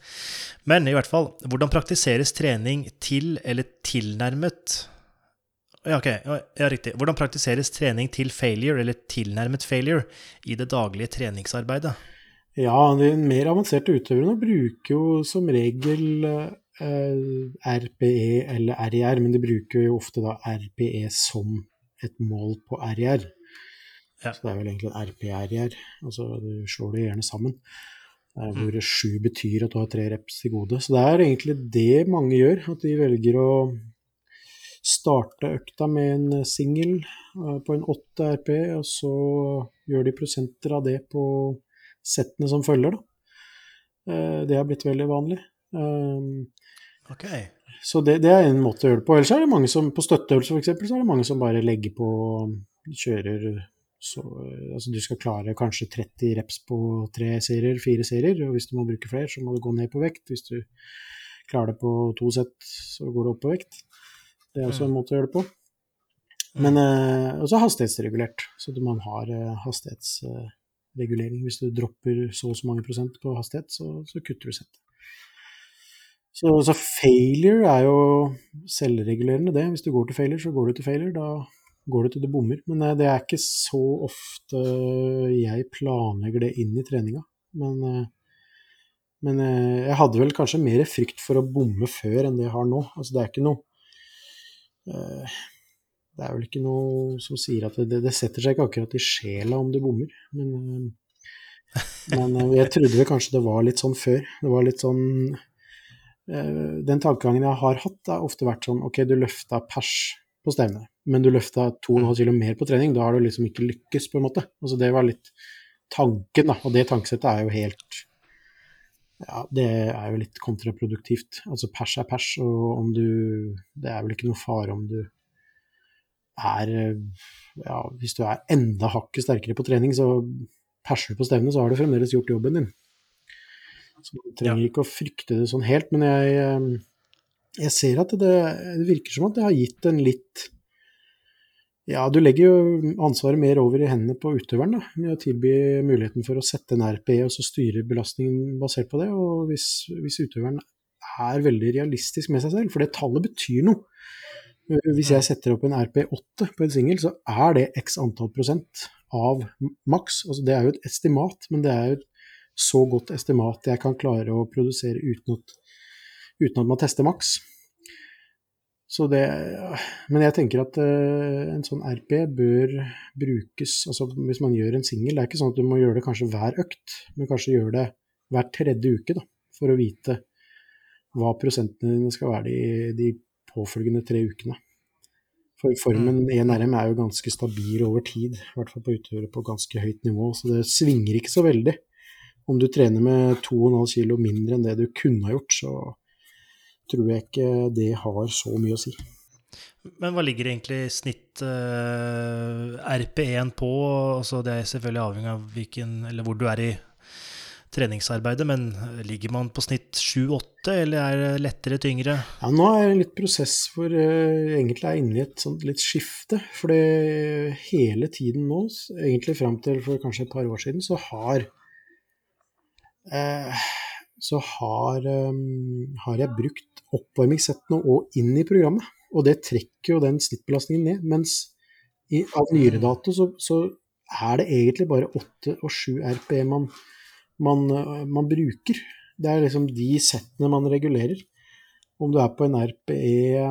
Men i hvert fall, hvordan praktiseres trening til eller tilnærmet ja, ok. Ja, riktig. Hvordan praktiseres trening til failure, eller tilnærmet failure, i det daglige treningsarbeidet? Ja, de mer avanserte utøverne bruker jo som regel eh, RPE eller RIR, men de bruker jo ofte da RPE som et mål på RIR. Ja. Så det er vel egentlig en RPRIR, altså du slår det gjerne sammen. eh, Hvor sju betyr at du har tre reps til gode. Så det er egentlig det mange gjør, at de velger å starte økta med en singel eh, på en 8 RP, og så gjør de prosenter av det på settene som følger, da. Eh, Det har blitt veldig vanlig. Okay. Ok. Så det, det er en måte å gjøre det på. Ellers er det mange som på støtteøvelser f.eks. så er det mange som bare legger på kjører så, altså du skal klare kanskje 30 reps på tre serier, fire serier. og Hvis du må bruke flere, så må du gå ned på vekt. Hvis du klarer det på to sett, så går du opp på vekt. Det er også en måte å gjøre det på. Men eh, også hastighetsregulert, så man har eh, hastighetsregulering. Hvis du dropper så og så mange prosent på hastighet, så, så kutter du settet. Så, så failure er jo selvregulerende, det. Hvis du går til failure, så går du til failure. Da går du til du bommer. Men eh, det er ikke så ofte jeg planlegger det inn i treninga. Men, eh, men eh, jeg hadde vel kanskje mer frykt for å bomme før enn det jeg har nå. Altså det er ikke noe Det er vel ikke noe som sier at det, det setter seg ikke akkurat i sjela om du bommer. Men, eh, men eh, jeg trodde vel kanskje det var litt sånn før. Det var litt sånn eh, Den tankegangen jeg har hatt, har ofte vært sånn Ok, du løfta pers på stevnet, men du løfta 2,5 kilo mer på trening. Da har du liksom ikke lykkes, på en måte. Altså Det var litt tanken, da. Og det tankesettet er jo helt ja, det er jo litt kontraproduktivt. Altså pers er pers, og om du Det er vel ikke noe fare om du er Ja, hvis du er enda hakket sterkere på trening, så perser du på stevnet, så har du fremdeles gjort jobben din. Så du trenger ikke å frykte det sånn helt, men jeg, eh, jeg ser at det, det virker som at det har gitt en litt ja, du legger jo ansvaret mer over i hendene på utøveren, da, med å tilby muligheten for å sette en RPE og så styre belastningen basert på det. Og hvis, hvis utøveren er veldig realistisk med seg selv, for det tallet betyr noe. Hvis jeg setter opp en RP8 på en singel, så er det x antall prosent av maks. Altså det er jo et estimat, men det er jo et så godt estimat jeg kan klare å produsere uten at, uten at man tester maks. Så det, men jeg tenker at uh, en sånn RP bør brukes altså Hvis man gjør en singel, det er ikke sånn at du må gjøre det kanskje hver økt, men kanskje gjøre det hver tredje uke, da, for å vite hva prosentene dine skal være de, de påfølgende tre ukene. For formen i mm. NRM er jo ganske stabil over tid, i hvert fall på utøvere på ganske høyt nivå, så det svinger ikke så veldig. Om du trener med 2,5 kg mindre enn det du kunne ha gjort, så tror jeg ikke det har så mye å si. Men hva ligger egentlig snitt eh, RP1 på? Altså, det er selvfølgelig avhengig av hvilken, eller hvor du er i treningsarbeidet, men ligger man på snitt 7-8, eller er det lettere, tyngre? Ja, nå er det litt prosess hvor uh, egentlig er inne i et sånt litt skifte. For det hele tiden nå, egentlig fram til for kanskje et par år siden, så har uh, så har, um, har jeg brukt oppvarmingssettene og inn i programmet. Og det trekker jo den snittbelastningen ned. Mens i, av nyere dato så, så, er det egentlig bare 8 og 7 RPE man, man, man, bruker. Det er liksom de settene man regulerer. Om du er på en RPE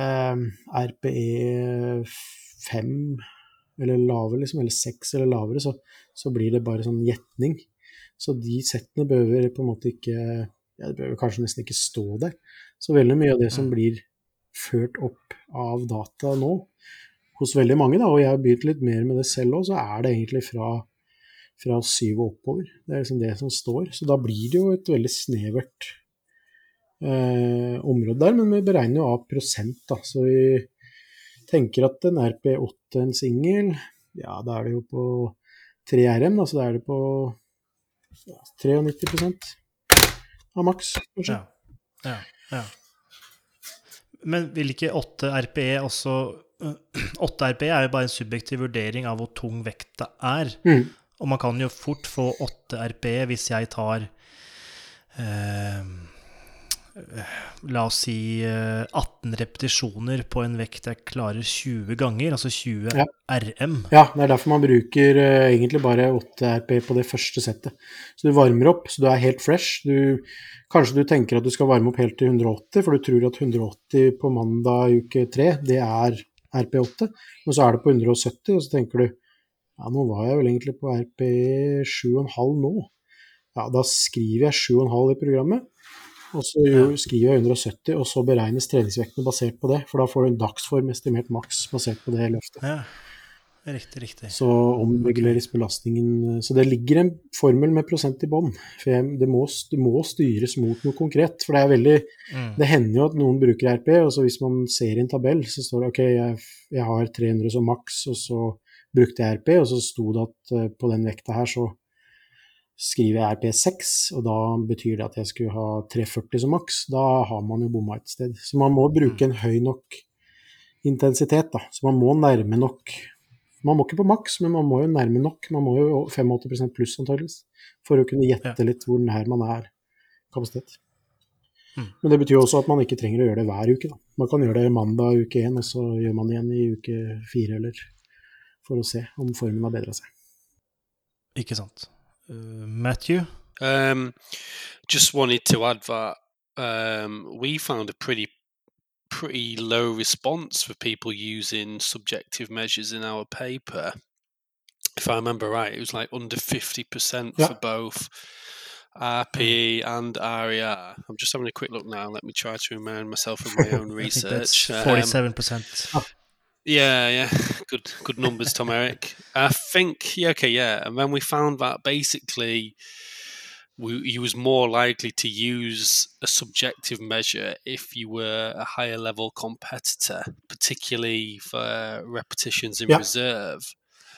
eh, RPE 5 eller lavere, liksom, eller 6 eller lavere, så, så blir det bare sånn gjetning. Så de settene behøver på en måte ikke ja, Det behøver kanskje nesten ikke stå der. Så veldig mye av det som blir ført opp av data nå, hos veldig mange, da, og jeg har begynt litt mer med det selv òg, så er det egentlig fra, fra syv og oppover. Det er liksom det som står. Så da blir det jo et veldig snevert eh, område der, men vi beregner jo av prosent, da. Så vi tenker at en RP8, en singel, ja, da er det jo på 3 RM, da, så da er det på 93 av maks, kanskje. Ja. Ja, ja. Men vil ikke 8 RPE også 8 RPE er jo bare en subjektiv vurdering av hvor tung vekta er. Mm. Og man kan jo fort få 8 RPE hvis jeg tar eh, La oss si 18 eh, repetisjoner på en vekt jeg klarer 20 ganger, altså 20 ja. RM. Ja, det er derfor man bruker uh, egentlig bare 8 RP på det første settet. Så du varmer opp, så du er helt fresh. Du, kanskje du tenker at du skal varme opp helt til 180, for du tror at 180 på mandag uke 3, det er RP8. Men så er det på 170, og så tenker du ja, nå var jeg vel egentlig på RP 7,5 nå. Ja, da skriver jeg 7,5 i programmet. Og så skriver jeg 170, og så beregnes treningsvektene basert på det. For da får du en dagsform estimert maks basert på det løftet. Ja, riktig, riktig. Så omreguleres belastningen Så det ligger en formel med prosent i bånn. For det, må, må, styres mot noe konkret. For det er veldig mm. Det hender jo at noen bruker RP, og så hvis man ser i en tabell, så står det OK, jeg, jeg har 300 som maks, og så brukte jeg RP, og så sto det at uh, på den vekta her så skriver jeg RP6, og da betyr det at jeg skulle ha 340 som maks. Da har man jo bomma et sted. Så man må bruke en høy nok intensitet, da. Så man må nærme nok Man må ikke på maks, men man må jo nærme nok. Man må jo 85 pluss, antageligvis, for å kunne gjette litt hvor nær man er kapasitet. Mm. Men det betyr også at man ikke trenger å gjøre det hver uke. Da. Man kan gjøre det mandag uke én, og så gjør man det igjen i uke fire, eller for å se om formen har bedra seg. Ikke sant. Uh, Matthew? Um, just wanted to add that um, we found a pretty pretty low response for people using subjective measures in our paper. If I remember right, it was like under fifty percent for both RPE and RER. I'm just having a quick look now. Let me try to remind myself of my own research. Forty-seven percent. Yeah, yeah, good, good numbers, Tom Eric. I think, yeah, okay, yeah, and then we found that basically, we, you was more likely to use a subjective measure if you were a higher level competitor, particularly for repetitions in reserve.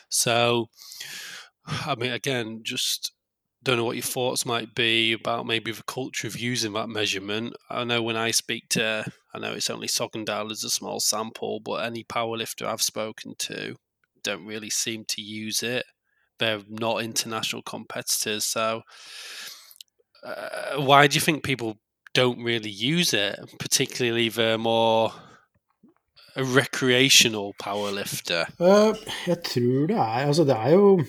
So, I mean, again, just don't know what your thoughts might be about maybe the culture of using that measurement. I know when I speak to, I know it's only Sogndal as a small sample, but any powerlifter I've spoken to don't really seem to use it. They're not international competitors, so uh, why do you think people don't really use it, particularly the more recreational powerlifter? Uh, jeg tror det er er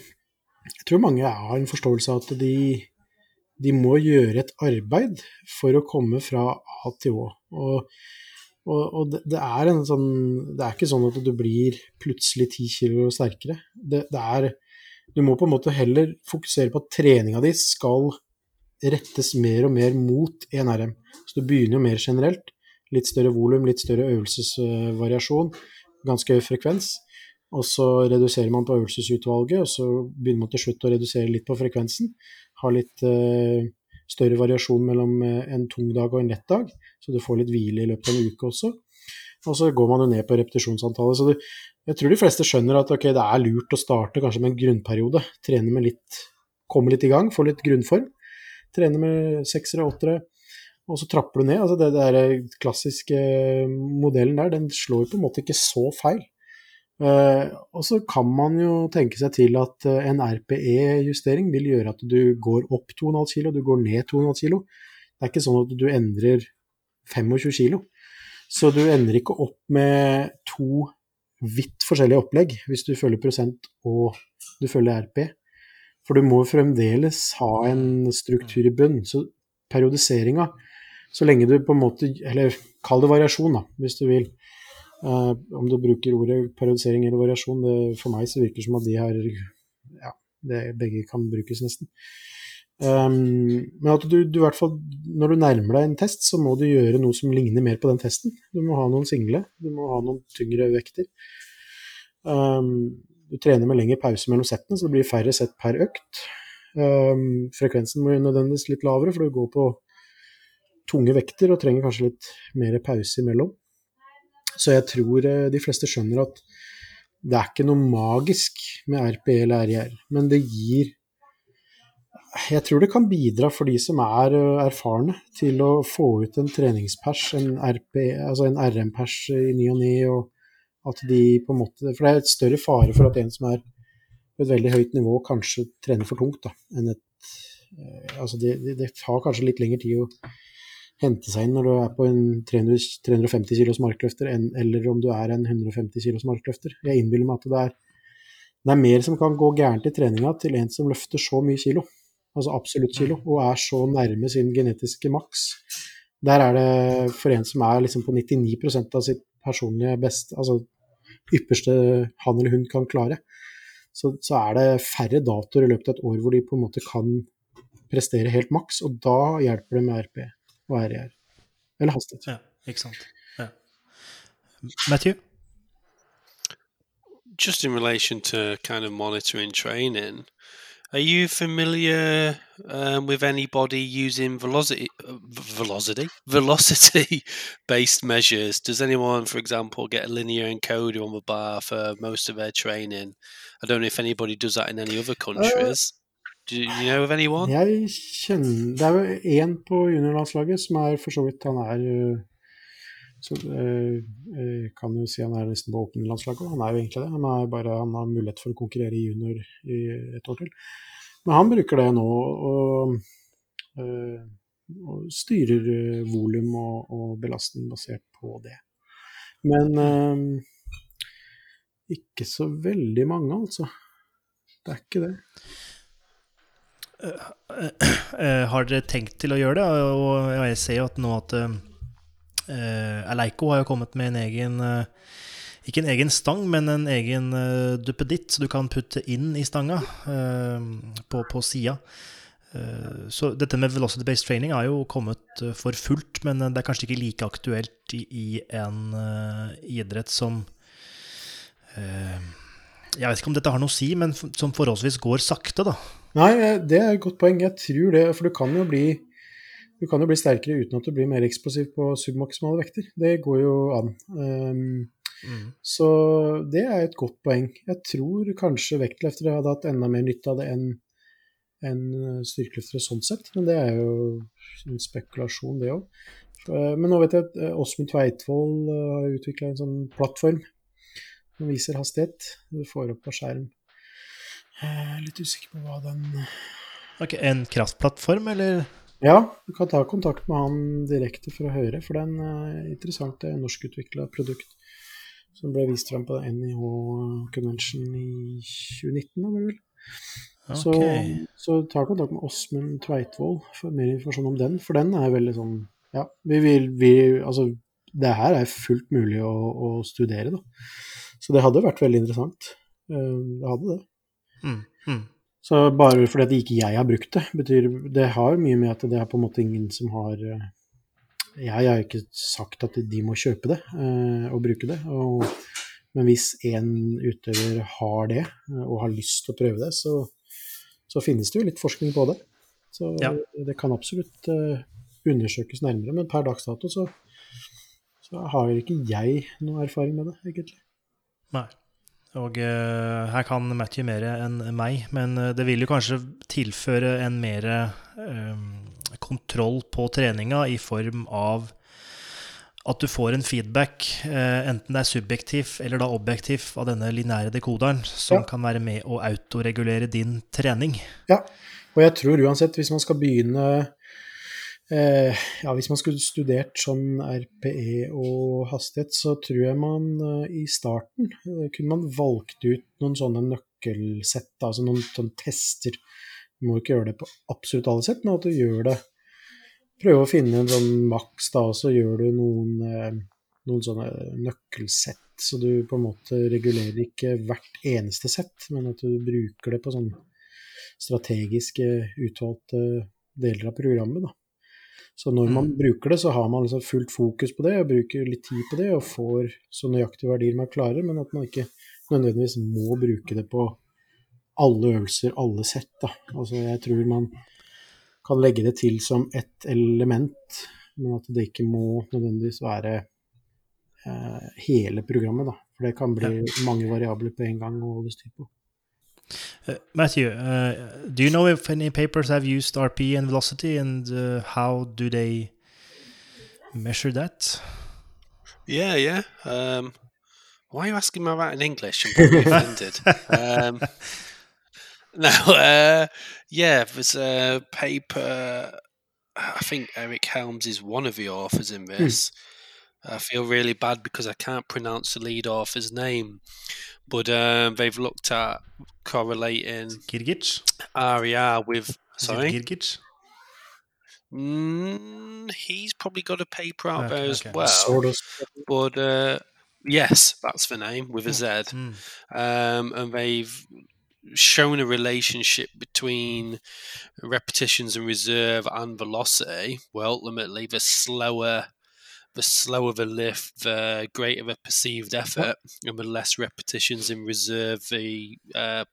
Jeg tror mange har en forståelse av at de, de må gjøre et arbeid for å komme fra A til Å. Og, og, og det, det, er sånn Det er ikke sånn at du blir plutselig ti kilo sterkere. Det, det, er Du må på en måte heller fokusere på at treninga di skal rettes mer og mer mot 1RM. Så du begynner jo mer generelt. Litt større volum, litt større øvelsesvariasjon, ganske høy frekvens. Og så reduserer man på øvelsesutvalget, og så begynner man til slutt å redusere litt på frekvensen ha litt eh, større variasjon mellom eh, en tung dag og en lett dag, så du får litt hvile i løpet av en uke også. Og så går man jo ned på repetisjonsantallet. Så du, jeg tror de fleste skjønner at okay, det er lurt å starte kanskje med en grunnperiode. Trene med litt Komme litt i gang, få litt grunnform. Trene med seksere, åttere, og så trapper du ned. Altså det der klassiske modellen der, den slår på en måte ikke så feil. Uh, og så kan man jo tenke seg til at uh, en RPE-justering vil gjøre at du går opp 2,5 kg, du går ned 2,5 kg. Det er ikke sånn at du endrer 25 kg. Så du ender ikke opp med to vidt forskjellige opplegg hvis du følger prosent og du følger RP. For du må fremdeles ha en struktur i bunn. Så periodiseringa, så lenge du på en måte Eller kall det variasjon, da, hvis du vil Uh, om du bruker ordet periodisering eller variasjon, det, for meg så virker det som at de her ja, det, begge kan brukes nesten. Um, men at du, du, i hvert fall, når du nærmer deg en test, så må du gjøre noe som ligner mer på den testen. Du må ha noen single, du må ha noen tyngre vekter. Um, du trener med lengre pause mellom settene, så det blir færre sett per økt. Um, frekvensen må nødvendigvis litt lavere, for du går på tunge vekter og trenger kanskje litt mer pause imellom. Så jeg tror eh, de fleste skjønner at det er ikke noe magisk med RPE eller RIR, men det gir Jeg tror det kan bidra for de som er eh, erfarne, til å få ut en treningspers, en, altså en RM-pers i ny og ne, og at de på en måte For det er et større fare for at en som er på et veldig høyt nivå, kanskje trener for tungt, da, enn et eh, Altså det, det, det tar kanskje litt lengre tid å hente seg inn når du er på en 300, 350 kilos markløfter, eller om du er en 150 kilos markløfter. Jeg innbiller meg at det er, det er mer som kan gå gærent i treninga til en som løfter så mye kilo, altså absolutt kilo, og er så nærme sin genetiske maks. Der er det for en som er liksom på 99% av sitt personlige beste, altså ypperste han eller hun kan klare, så, så er det færre datoer i løpet av et år hvor de på en måte kan prestere helt maks, og da hjelper det med RP og RER. Eller hastighet. Ja, ikke sant. Ja. Matthew? Just in relation to kind of monitoring training, are you familiar um, with anybody using velocity, velocity, velocity-based measures? Does anyone, for example, get a linear encoder on the bar for most of their training? I don't know if anybody does that in any other countries. Uh, Do you know of anyone? Jeg kjenner Det er jo én på juniorlandslaget som er for så vidt Han er øh, så, øh, øh, kan jo si han er nesten på åpne-landslaget. Han er jo egentlig det. Han, er bare, han har mulighet for å konkurrere i junior i et år til. Men han bruker det nå og, og styrer volum og, og, belastning basert på det. Men ikke så veldig mange, altså. Det er ikke det. Eh, eh, har dere tenkt til å gjøre det? Og jeg ser jo at nå at uh, Aleiko har jo kommet med en egen Ikke en egen stang, men en egen uh, duppeditt, så du kan putte inn i stanga på, på sida. Så dette med velocity-based training har jo kommet for fullt, men det er kanskje ikke like aktuelt i en idrett som Jeg vet ikke om dette har noe å si, men som forholdsvis går sakte, da. Nei, eh, det er et godt poeng. Jeg tror det, for du kan jo bli du kan jo bli sterkere uten at du blir mer eksplosiv på submaksimale vekter. Det går jo an. Um, mm. Så det er et godt poeng. Jeg tror kanskje vektløftere hadde hatt enda mer nytte av det enn en styrkeløftere sånn sett, men det er jo en spekulasjon, det òg. Eh, men nå vet jeg at eh, Åsmund Tveitvoll har utvikla en sånn plattform som viser hastighet. Du får opp på skjerm jeg er litt usikker på hva den Ok, En kraftplattform, eller? Ja, du kan ta kontakt med han direkte for å høre, for det er en interessant det er norskutvikla produkt som ble vist frem på NIH Convention i 2019, om vel? Så, Ok. så ta kontakt med Åsmund Tveitvoll for mer informasjon om den, for den er veldig sånn Ja, vi vil vi, Altså, det her er fullt mulig å, å studere, da. Så det hadde vært veldig interessant. Eh, Det hadde det. Mm, mm. Så bare fordi at ikke jeg har brukt det, betyr Det har mye med at det er på en måte ingen som har eh, Jeg har ikke sagt at de må kjøpe det eh, og bruke det. Og, men hvis en utøver har det eh, og har lyst til å prøve det, så, så finnes det jo litt forskning på det. Så Ja. det kan absolutt undersøkes nærmere. Men per dags dato så, så har ikke jeg noe erfaring med det, egentlig. Nei. Og uh, her kan Matthew mer enn meg, men eh, det vil jo kanskje tilføre en mer eh, kontroll på treninga i form av at du får en feedback, uh, enten det er subjektiv eller da objektiv, av denne lineære dekoderen, som Ja. kan være med å autoregulere din trening. Ja, og jeg tror uansett, hvis man skal begynne Ja, hvis man skulle studert sånn RPE og hastighet, så tror jeg man eh, i starten eh, kunne man valgt ut noen sånne nøkkelsett, altså noen sånne tester. Du må ikke gjøre det på absolutt alle sett, men at du gjør det Prøve å finne en sånn maks, da, og så gjør du noen, eh, noen sånne nøkkelsett. Så du på en måte regulerer ikke hvert eneste sett, men at du bruker det på sånn strategiske utvalgte deler av programmet. Da. Så når man bruker det, så har man liksom fullt fokus på det og bruker litt tid på det og får så nøyaktige verdier man klarer, men at man ikke nødvendigvis må bruke det på alle øvelser, alle sett. Da. Altså, jeg tror man kan legge det til som ett element, men at det ikke må nødvendigvis være eh, hele programmet. Da. For det kan bli mange variabler på en gang å holde styr på. Uh, Matthew, uh, do you know if any papers have used RP and velocity, and uh, how do they measure that? Yeah, yeah. Um, why are you asking me about in English? I'm probably offended. Um, no, uh, yeah, there's a paper. I think Eric Helms is one of the authors in this. I feel really bad because I can't pronounce the lead author's name, but um, they've looked at correlating Girgic? RER with. Is it Sorry, Girgic? mm, he's probably got a paper out Okay, there as okay. well. Sort of. But uh, yes, that's the name with a Z. Mm. Um, and they've shown a relationship between repetitions and reserve and velocity. Well, ultimately, the slower. The slower the lift, the greater the perceived effort, and the less repetitions in reserve the uh,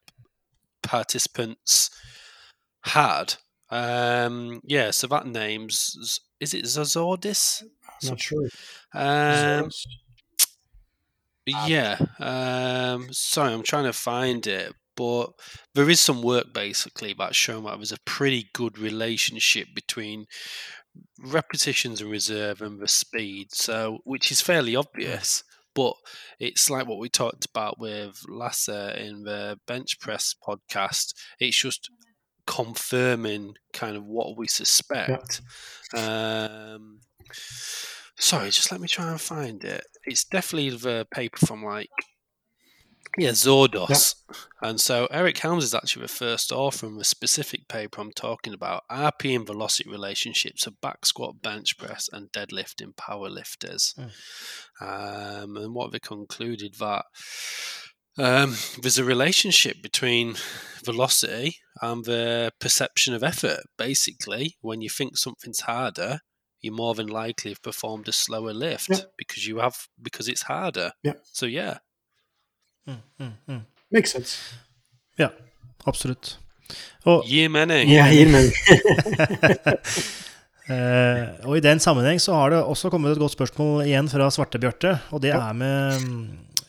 participants had. Um, yeah, so that name's is it Zazordis? Not sure. Um, yeah. Um, sorry, I'm trying to find it, but there is some work basically that's shown that there's a pretty good relationship between repetitions and reserve and the speed. So, which is fairly obvious, but it's like what we talked about with Lasser in the bench press podcast. It's just confirming kind of what we suspect. Um, sorry, just let me try and find it. It's definitely the paper from like yeah Zordos, and so Eric Helms is actually the first author in the specific paper I'm talking about: RP and velocity relationships of back squat, bench press, and deadlift in powerlifters. Um, and what they concluded that um, there's a relationship between velocity and the perception of effort. Basically, when you think something's harder, you're more than likely have performed a slower lift Yeah. because you have because it's harder. Yeah. So yeah, Mm, mm, mm. Makes sense. Ja, absolutt. Og, gir mening! Ja, gir mening. eh, og i den sammenheng så har det også kommet et godt spørsmål igjen fra Svarte-Bjarte, og det er med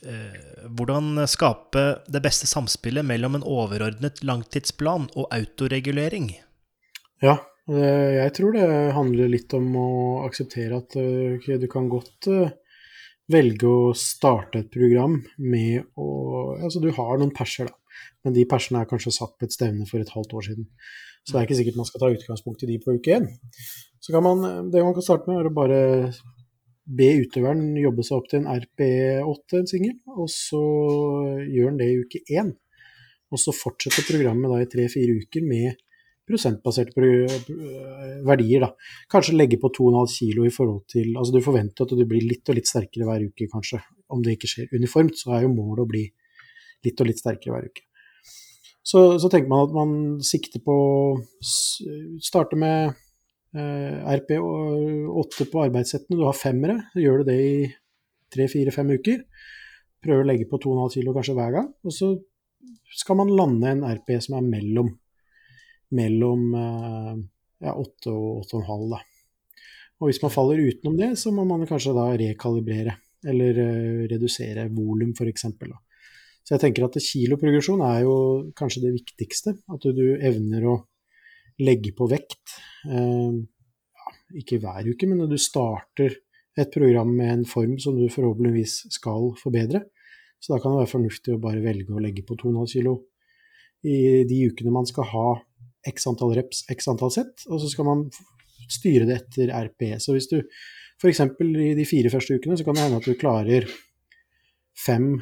eh, hvordan skape det beste samspillet mellom en overordnet langtidsplan og autoregulering. Ja, eh, jeg tror det handler litt om å akseptere at eh, ok, du kan godt eh, velge å starte et program med å Altså, du har noen perser, da, men de persene er kanskje satt på et stevne for et halvt år siden. Så det er ikke sikkert man skal ta utgangspunkt i de på uke én. Så kan man, det man kan starte med, er å bare be utøveren jobbe seg opp til en RP8, en singel, og så gjør han det i uke én. og så fortsetter programmet da i tre-fire uker med prosentbaserte verdier. da. Kanskje legge på 2,5 kilo i forhold til Altså du forventer at du blir litt og litt sterkere hver uke, kanskje. Om det ikke skjer uniformt, så er jo målet å bli litt og litt sterkere hver uke. Så, så tenker man at man sikter på å starte med eh, RP8 på arbeidssettene. Du har femmere, så gjør du det i tre-fire-fem uker. Prøver å legge på 2,5 kilo kanskje hver gang. Og så skal man lande en RP som er mellom, mellom eh, ja, 8 og 8,5. da. Og hvis man faller utenom det, så må man kanskje da rekalibrere eller uh, redusere volum f.eks. Så jeg tenker at kiloprogresjon er jo kanskje det viktigste. At du, du evner å legge på vekt. Uh, ja, ikke hver uke, men når du starter et program med en form som du forhåpentligvis skal forbedre. Så da kan det være fornuftig å bare velge å legge på 2,5 kilo i de ukene man skal ha x antall reps, x antall sett, og så skal man styre det etter RPE. Så hvis du f.eks. i de fire første ukene så kan det hende at du klarer fem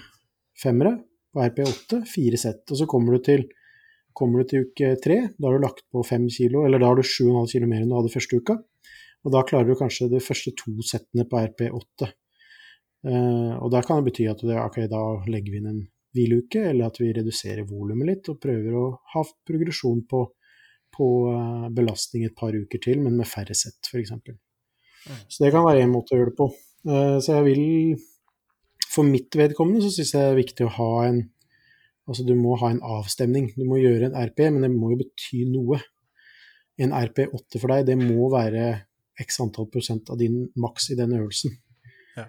femmere på RP8, fire sett. Og så kommer du til, kommer du til uke tre, da har du lagt på fem kilo, eller da har du 7,5 kilo mer enn du hadde første uka. Og da klarer du kanskje de første to settene på RP8. Uh, eh, og da kan det bety at det, okay, da legger vi inn en hvileuke, eller at vi reduserer volumet litt og prøver å ha progresjon på, på uh, belastning et par uker til, men med færre sett, f.eks. Mm. Så det kan være en måte å gjøre det på. Uh, så jeg vil For mitt vedkommende så syns jeg det er viktig å ha en Altså du må ha en avstemning. Du må gjøre en RP, men det må jo bety noe. En RP8 for deg, det må være x antall prosent av din maks i den øvelsen. Ja.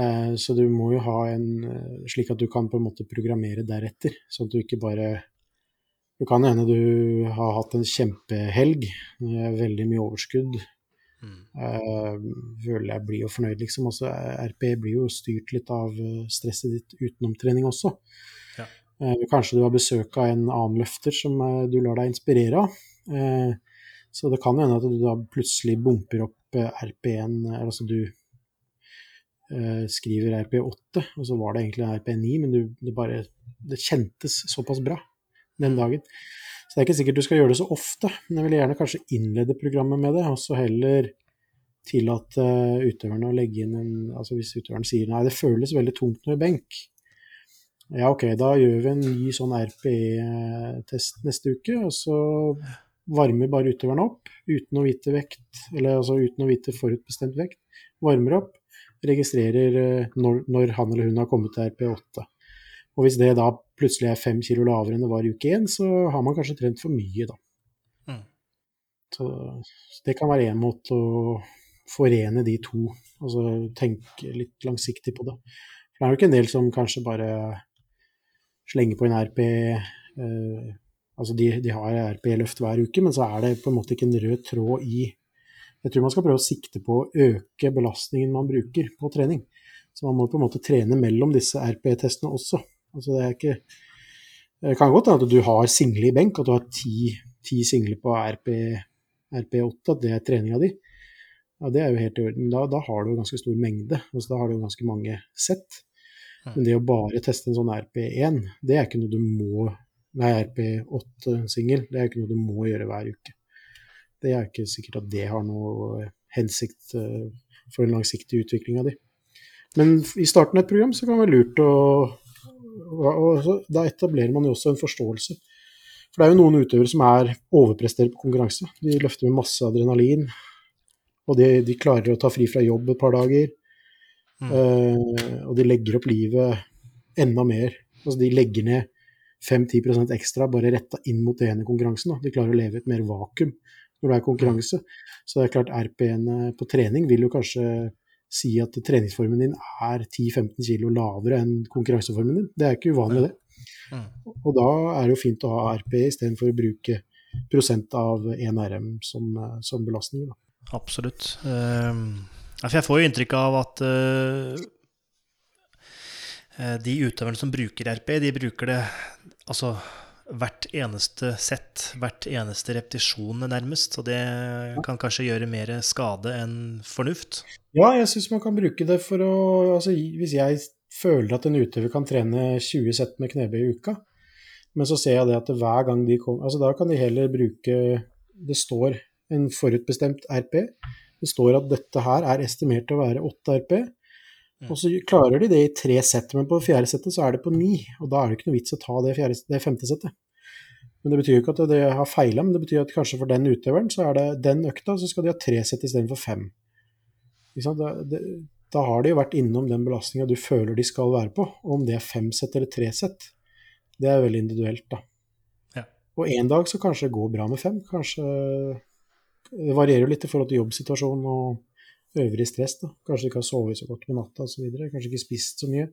Eh, så du må jo ha en eh, slik at du kan på en måte programmere deretter, sånn at du ikke bare Det kan hende du har hatt en kjempehelg, veldig mye overskudd. Mm. Uh, føler jeg blir jo fornøyd, liksom. Også RP blir jo styrt litt av stresset ditt utenom trening også. Ja. Kanskje du har besøk av en annen løfter som du lar deg inspirere av. Så det kan hende at du da plutselig bumper opp eh, RP1, altså du eh, skriver RP8, og så var det egentlig en RP9, men du, det bare det kjentes såpass bra den dagen. Så det er ikke sikkert du skal gjøre det så ofte, men jeg vil gjerne kanskje innlede programmet med det, og så heller tillate utøverne å legge inn en Altså hvis utøveren sier nei, det føles veldig tungt når benk, ja ok, da gjør vi en ny sånn RPE-test neste uke, og så varmer bare utøveren opp uten å vite vekt, eller altså uten å vite forutbestemt vekt. Varmer opp, registrerer eh, når, når han eller hun har kommet til RP8. Og hvis det da plutselig er fem kilo lavere enn det var i uke én, så har man kanskje trent for mye, da. Mm. Så det kan være én måte å forene de to, altså tenke litt langsiktig på det. For det er jo ikke en del som kanskje bare slenger på en RP eh, Altså de, de har RP-løft hver uke, men så er det på en måte ikke en rød tråd i Jeg tror man skal prøve å sikte på å øke belastningen man bruker på trening. Så man må på en måte trene mellom disse RP-testene også. Altså det er ikke Det kan godt hende at du har single i benk, at du har ti, ti single på RP, RP8, at det er treninga di. Ja, det er jo helt i orden. Da, da har du ganske stor mengde. Altså, da har du ganske mange sett. Men det å bare teste en sånn RP1, det er ikke noe du må Nei, RP8-singel. Det er ikke noe du må gjøre hver uke. Det er ikke sikkert at det har noe hensikt eh, for en langsiktig utvikling av de. Men i starten av et program så kan det være lurt å og Da etablerer man jo også en forståelse. For det er jo noen utøvere som er overpresterer på konkurranse. De løfter med masse adrenalin, og de, de klarer å ta fri fra jobb et par dager. Mm. Uh, og de legger opp livet enda mer. Altså de legger ned 5-10% ekstra bare retta inn mot det ene konkurransen. Da. De klarer å leve et mer vakuum når det er konkurranse. Så det er klart RP-ene på trening vil jo kanskje si at treningsformen din er 10-15 kg lavere enn konkurranseformen din. Det er ikke uvanlig, det. Mm. Og da er det jo fint å ha RP istedenfor å bruke prosent av 1 RM som, som belastning. Da. Absolutt. Uh, jeg får jo inntrykk av at Eh, de utøverne som bruker RP, de bruker det altså hvert eneste sett, hvert eneste repetisjon nærmest. Og det kan kanskje gjøre mer skade enn fornuft? Ja, jeg syns man kan bruke det for å Altså hvis jeg føler at en utøver kan trene 20 sett med knebøy i uka, Men så ser jeg det at hver gang de kommer altså Da kan de heller bruke Det står en forutbestemt RP. Det står at dette her er estimert til å være 8 RP. Og så klarer de det i tre sett, men på fjerde settet så er det på ni. Og da er det ikke noe vits å ta det, fjerde, det femte settet. Men Det betyr jo ikke at det har feila, men det betyr at kanskje for den utøveren så er det den økta, så skal de ha tre sett istedenfor fem. Da, det, da har de jo vært innom den belastninga du føler de skal være på. Og om det er fem sett eller tre sett, det er veldig individuelt, da. Ja. Og en dag så kanskje det går bra med fem. Kanskje Det varierer jo litt i forhold til jobbsituasjonen og øvrig stress. da. Kanskje ikke har sovet så godt på natta osv. Kanskje ikke spist så mye.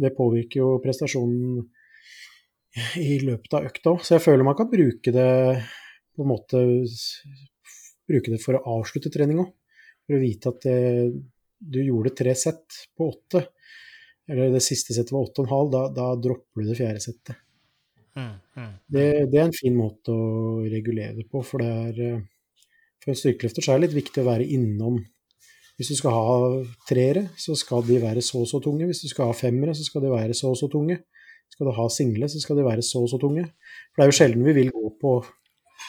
Det påvirker jo prestasjonen i løpet av økta òg. Så jeg føler man kan bruke det på en måte bruke det for å avslutte treninga. For å vite at det, du gjorde tre sett på åtte, eller det siste settet var åtte og en halv, da, da dropper du det fjerde settet. Mm, mm. Det, det, er en fin måte å regulere det på, for det er eh, For en styrkeløfter så er det litt viktig å være innom Hvis du skal ha treere, så skal de være så og så tunge. Hvis du skal ha femmere, så skal de være så og så tunge. Skal du ha single, så skal de være så og så tunge. For det er jo sjelden vi vil gå på,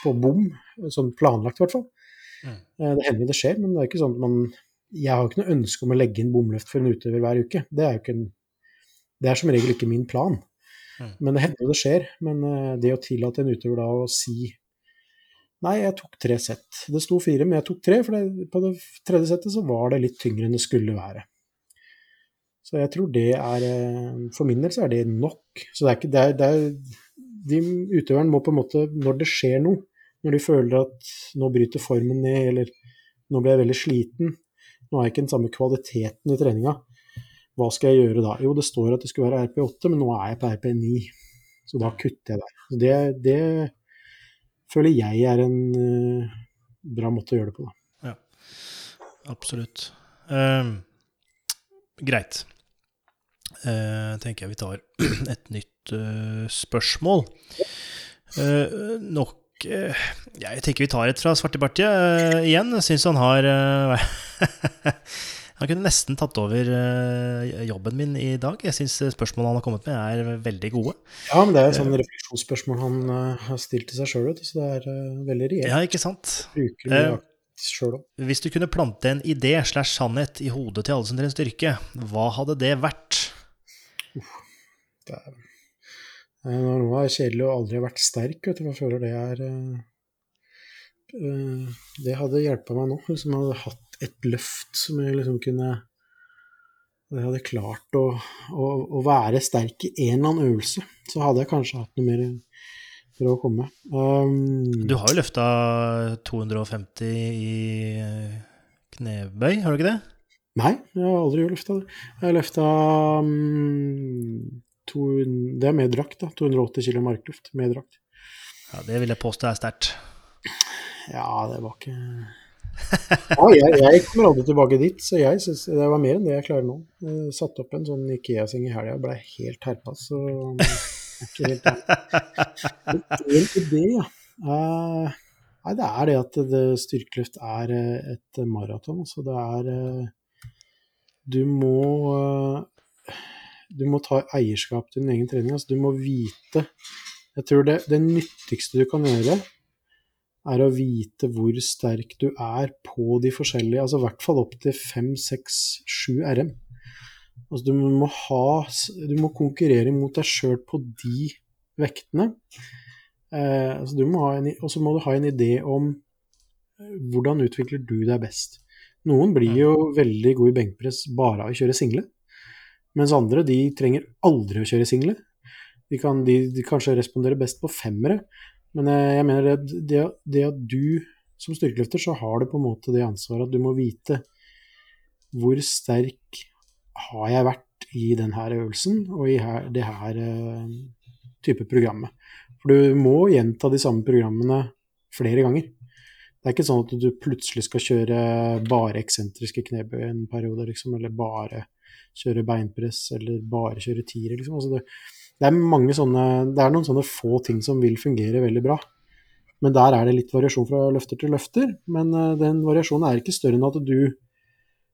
på bom, sånn planlagt i hvert fall. Mm. Eh, Det hender det skjer, men det er ikke sånn at man Jeg har ikke noe ønske om å legge inn bomløft for en utøver hver uke. Det er jo ikke en, det er som regel ikke min plan. Mm. Men det hender jo det skjer. Men eh, det å tillate en utøver da å si Nei, jeg tok tre sett. Det sto fire, men jeg tok tre, for det, på det tredje settet så var det litt tyngre enn det skulle være. Så jeg tror det er eh, For min del så er det nok. Så det er ikke det er, det er, de Utøveren må på en måte, når det skjer noe, når de føler at nå bryter formen ned, eller nå ble jeg veldig sliten, nå er jeg ikke den samme kvaliteten i treninga, hva skal jeg gjøre da? Jo, det står at det skulle være RP8, men nå er jeg på RP9, så da kutter jeg der. Så det, det føler jeg er en uh, bra måte å gjøre det på, da. Absolutt. Uh, greit. Uh, tenker jeg vi tar et nytt uh, spørsmål. Uh, nok eh, Jeg tenker vi tar et fra Svartepartiet igjen. Syns han har eh, Han kunne nesten tatt over eh, jobben min i dag. Jeg syns spørsmålene han har kommet med, er veldig gode. Ja, men det er et sånn refleksjonsspørsmål han uh, har stilt til seg sjøl, så det er uh, veldig reelt. Ja, ikke sant? Bruker Eh. Hvis du kunne plante en idé slash sannhet i hodet til alle som trener styrke, hva hadde det vært? Det er Eh, Når noe er kjedelig og aldri har vært sterk, vet du, jeg føler det er eh, eh, Det hadde hjulpet meg nå, hvis jeg hadde hatt et løft som jeg liksom kunne Jeg hadde klart å, å, å være sterk i en eller annen øvelse, så hadde jeg kanskje hatt noe mer for å komme. Um, Du har jo løfta 250 i knebøy, har du ikke det? Nei, jeg har aldri løfta det. Jeg har løfta um, to, Det er med drakt, da. 280 kg markluft med drakt. Ja, Det vil jeg påstå er sterkt. Ja, det var ikke ja, jeg, jeg kommer aldri tilbake dit, så jeg syns det var mer enn det jeg klarer nå. Jeg satte opp en sånn Ikea-seng i helga og blei helt herpa, så er ikke helt En idé, ja. Uh, nei, det er det at det, styrkeløft er eh, et maraton. Så det er eh, Du må eh, Du må ta eierskap til din egen trening. Altså du må vite Jeg tror det, det nyttigste du kan gjøre, er å vite hvor sterk du er på de forskjellige, altså i hvert fall opp til 5, 6, 7 RM. Altså du må ha Du må konkurrere mot deg sjøl på de vektene. Eh, altså du må ha en, og så må du ha en idé om eh, hvordan utvikler du deg best. Noen blir jo veldig gode i benkpress bare av å kjøre single, mens andre de trenger aldri å kjøre single. De kan de, de kanskje respondere best på femmere, men eh, jeg mener det, det, det at du som styrkeløfter, så har du på en måte det ansvaret at du må vite hvor sterk har jeg vært i denne øvelsen og i her, det her uh, type programmet. For du må gjenta de samme programmene flere ganger. Det er ikke sånn at du plutselig skal kjøre bare eksentriske knebøy en periode, liksom, eller bare kjøre beinpress, eller bare kjøre tiere, liksom. Altså det, det er sånne Det er noen sånne få ting som vil fungere veldig bra. Men der er det litt variasjon fra løfter til løfter. Men uh, den variasjonen er ikke større enn at du,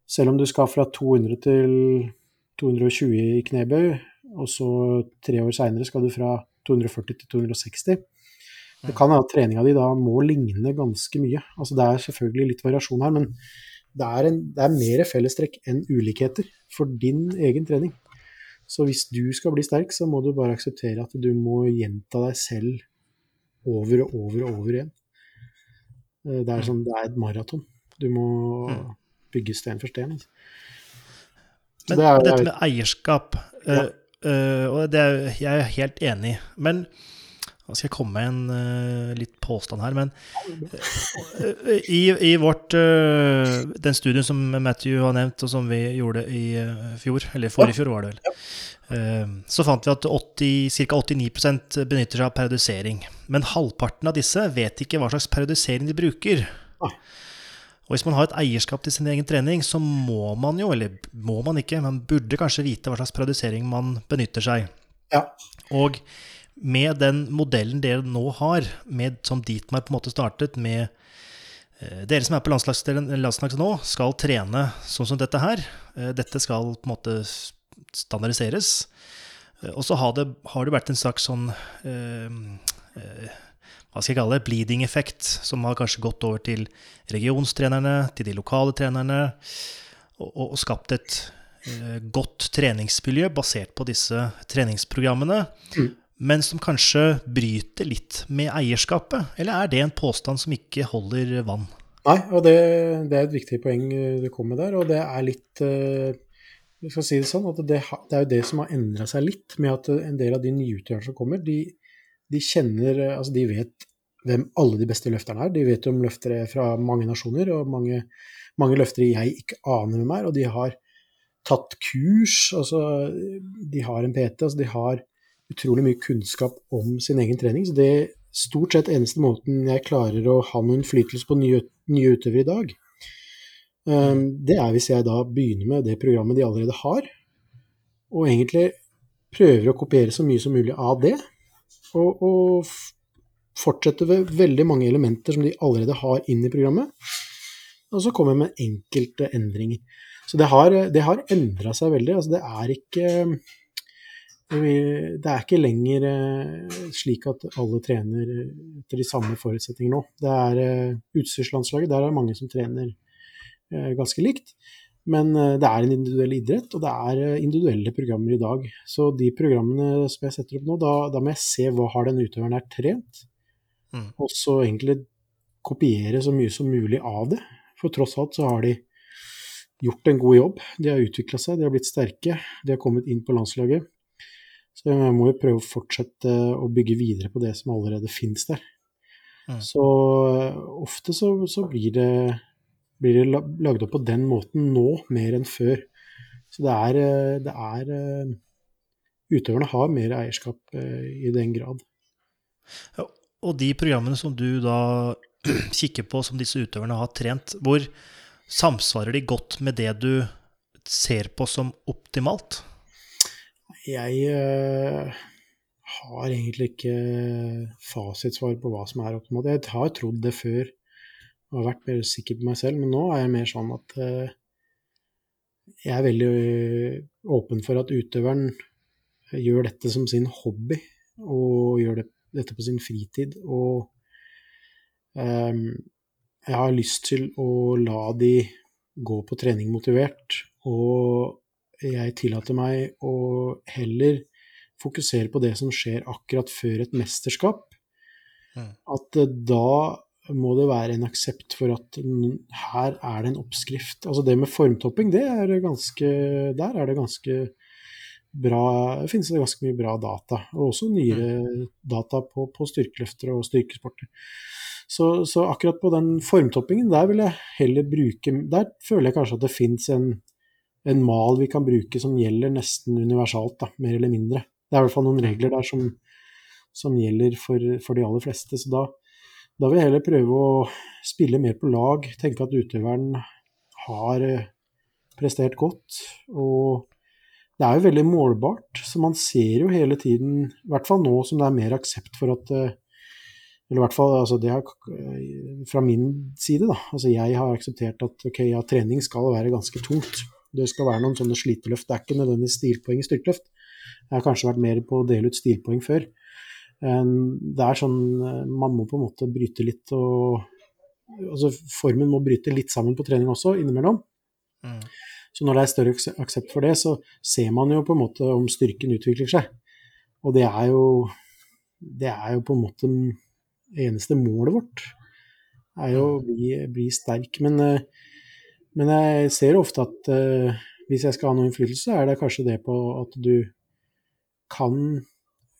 selv om du skal fra 200 til 220 i knebøy, og så tre år seinere skal du fra 240 til 260. Det kan hende at treninga di da må ligne ganske mye. Altså Det er selvfølgelig litt variasjon her, men det er, en, det er mer fellestrekk enn ulikheter for din egen trening. Så hvis du skal bli sterk, så må du bare akseptere at du må gjenta deg selv over og over og over igjen. Eh, det er, sånn, det er et maraton. Du må bygge sten for sten. Altså. Men det er- dette med eierskap, Ja. uh, og det er, jeg er helt enig i. Men nå skal jeg komme med en uh, litt påstand her, men uh, i, i vårt uh, Den studien som Matthew har nevnt, og som vi gjorde i fjor, eller forrige fjor var det vel, så fant vi at ca. 89% benytter seg av periodisering. Men halvparten av disse vet ikke hva slags periodisering de bruker. Og hvis man har et eierskap til sin egen trening, så må man jo, eller må man ikke, man burde kanskje vite hva slags periodisering man benytter seg. Ja. Og med den modellen dere nå har, med, som Dietmar på en måte startet, med eh, dere som er på landslagsdelen- landslaget nå, skal trene sånn som dette her. Eh, Dette skal på en måte standardiseres. Eh, Og så har har det vært en slags sånn eh, eh, hva skal jeg kalle det, bleeding effekt, som har kanskje gått over til regionstrenerne, til de lokale trenerne, og, og skapt et eh, godt treningsmiljø basert på disse treningsprogrammene, Mm. Men som kanskje bryter litt med eierskapet? Eller er det en påstand som ikke holder vann? Nei, og det, det er et viktig poeng eh, du kom med der, og det er litt eh, Vi skal si det sånn at det, det er jo det som har endra seg litt, med at en del av de nyutøverne som kommer, de, de kjenner eh, Altså, de vet hvem alle de beste løfterne er. De vet om løftere fra mange nasjoner, og mange, mange løftere jeg ikke aner hvem er, og de har tatt kurs, altså de har en PT, altså de har utrolig mye kunnskap om sin egen trening. Så det er stort sett eneste måten jeg klarer å ha noen innflytelse på nye, nye utøvere i dag, um, det er hvis jeg da begynner med det programmet de allerede har, og egentlig prøver å kopiere så mye som mulig av det, og, og fortsette ved veldig mange elementer som de allerede har inn i programmet, og så kommer jeg med enkelte endringer. Så det har, det har endra seg veldig. Altså det er ikke det er ikke lenger eh, slik at alle trener etter de samme forutsetninger nå. Det er eh, Utstyrslandslaget, der er det mange som trener eh, ganske likt. Men eh, det er en individuell idrett, og det er eh, individuelle programmer i dag. Så de programmene som jeg setter opp nå, da, da må jeg se hva har den utøveren her trent, Mm. og så egentlig kopiere så mye som mulig av det. For tross alt så har de gjort en god jobb. De har utvikla seg, de har blitt sterke, de har kommet inn på landslaget. Så jeg må jo prøve å fortsette å bygge videre på det som allerede finnes der. Mm. Så eh, ofte så, så blir, det, blir det lagd opp på den måten nå, mer enn før. Så det er, eh, det er eh, Utøverne har mer eierskap i den grad. Ja, Og de programmene som du da kikker på som disse utøverne har trent, hvor samsvarer de godt med det du ser på som optimalt? Jeg eh, har egentlig ikke fasitsvar på hva som er optimalt. Jeg har trodd det før og har vært mer sikker på meg selv, men nå er jeg mer sånn at eh, jeg er veldig åpen for at utøveren gjør dette som sin hobby, og gjør det, dette på sin fritid. Og um, jeg har lyst til å la de gå på trening motivert, og jeg tillater meg å heller fokusere på det som skjer akkurat før et mesterskap. Mm. At eh, da må det være en aksept for at her er det en oppskrift. Altså det med formtopping, det er ganske Der er det ganske bra Det finnes det ganske mye bra data. Og også nyere data på, på styrkeløfter og styrkesporter. Så, så akkurat på den formtoppingen, der vil jeg heller bruke Der føler jeg kanskje at det fins en, en mal vi kan bruke som gjelder nesten universalt, da, mer eller mindre. Det er i hvert fall noen regler der som, som gjelder for, for de aller fleste. Så da, da vil jeg heller prøve å spille mer på lag, tenke at utøveren har eh, prestert godt. Og det er jo veldig målbart, så man ser jo hele tiden, i hvert fall nå som det er mer aksept for at eh, Eller i hvert fall altså det har, eh, fra min side, da. Altså jeg har akseptert at ok, ja, trening skal være ganske tungt. Det skal være noen sånne sliteløft. Det er ikke nødvendigvis stilpoeng i styrkeløft. Jeg har kanskje vært mer på å dele ut stilpoeng før. Det er sånn Man må på en måte bryte litt og Altså formen må bryte litt sammen på trening også, innimellom. Mm. Så når det er større aksept for det, så ser man jo på en måte om styrken utvikler seg. Og det er jo Det er jo på en måte eneste målet vårt. er jo å bli, bli sterk. Men, men, jeg ser ofte at hvis jeg skal ha noe innflytelse, er det kanskje det på at du kan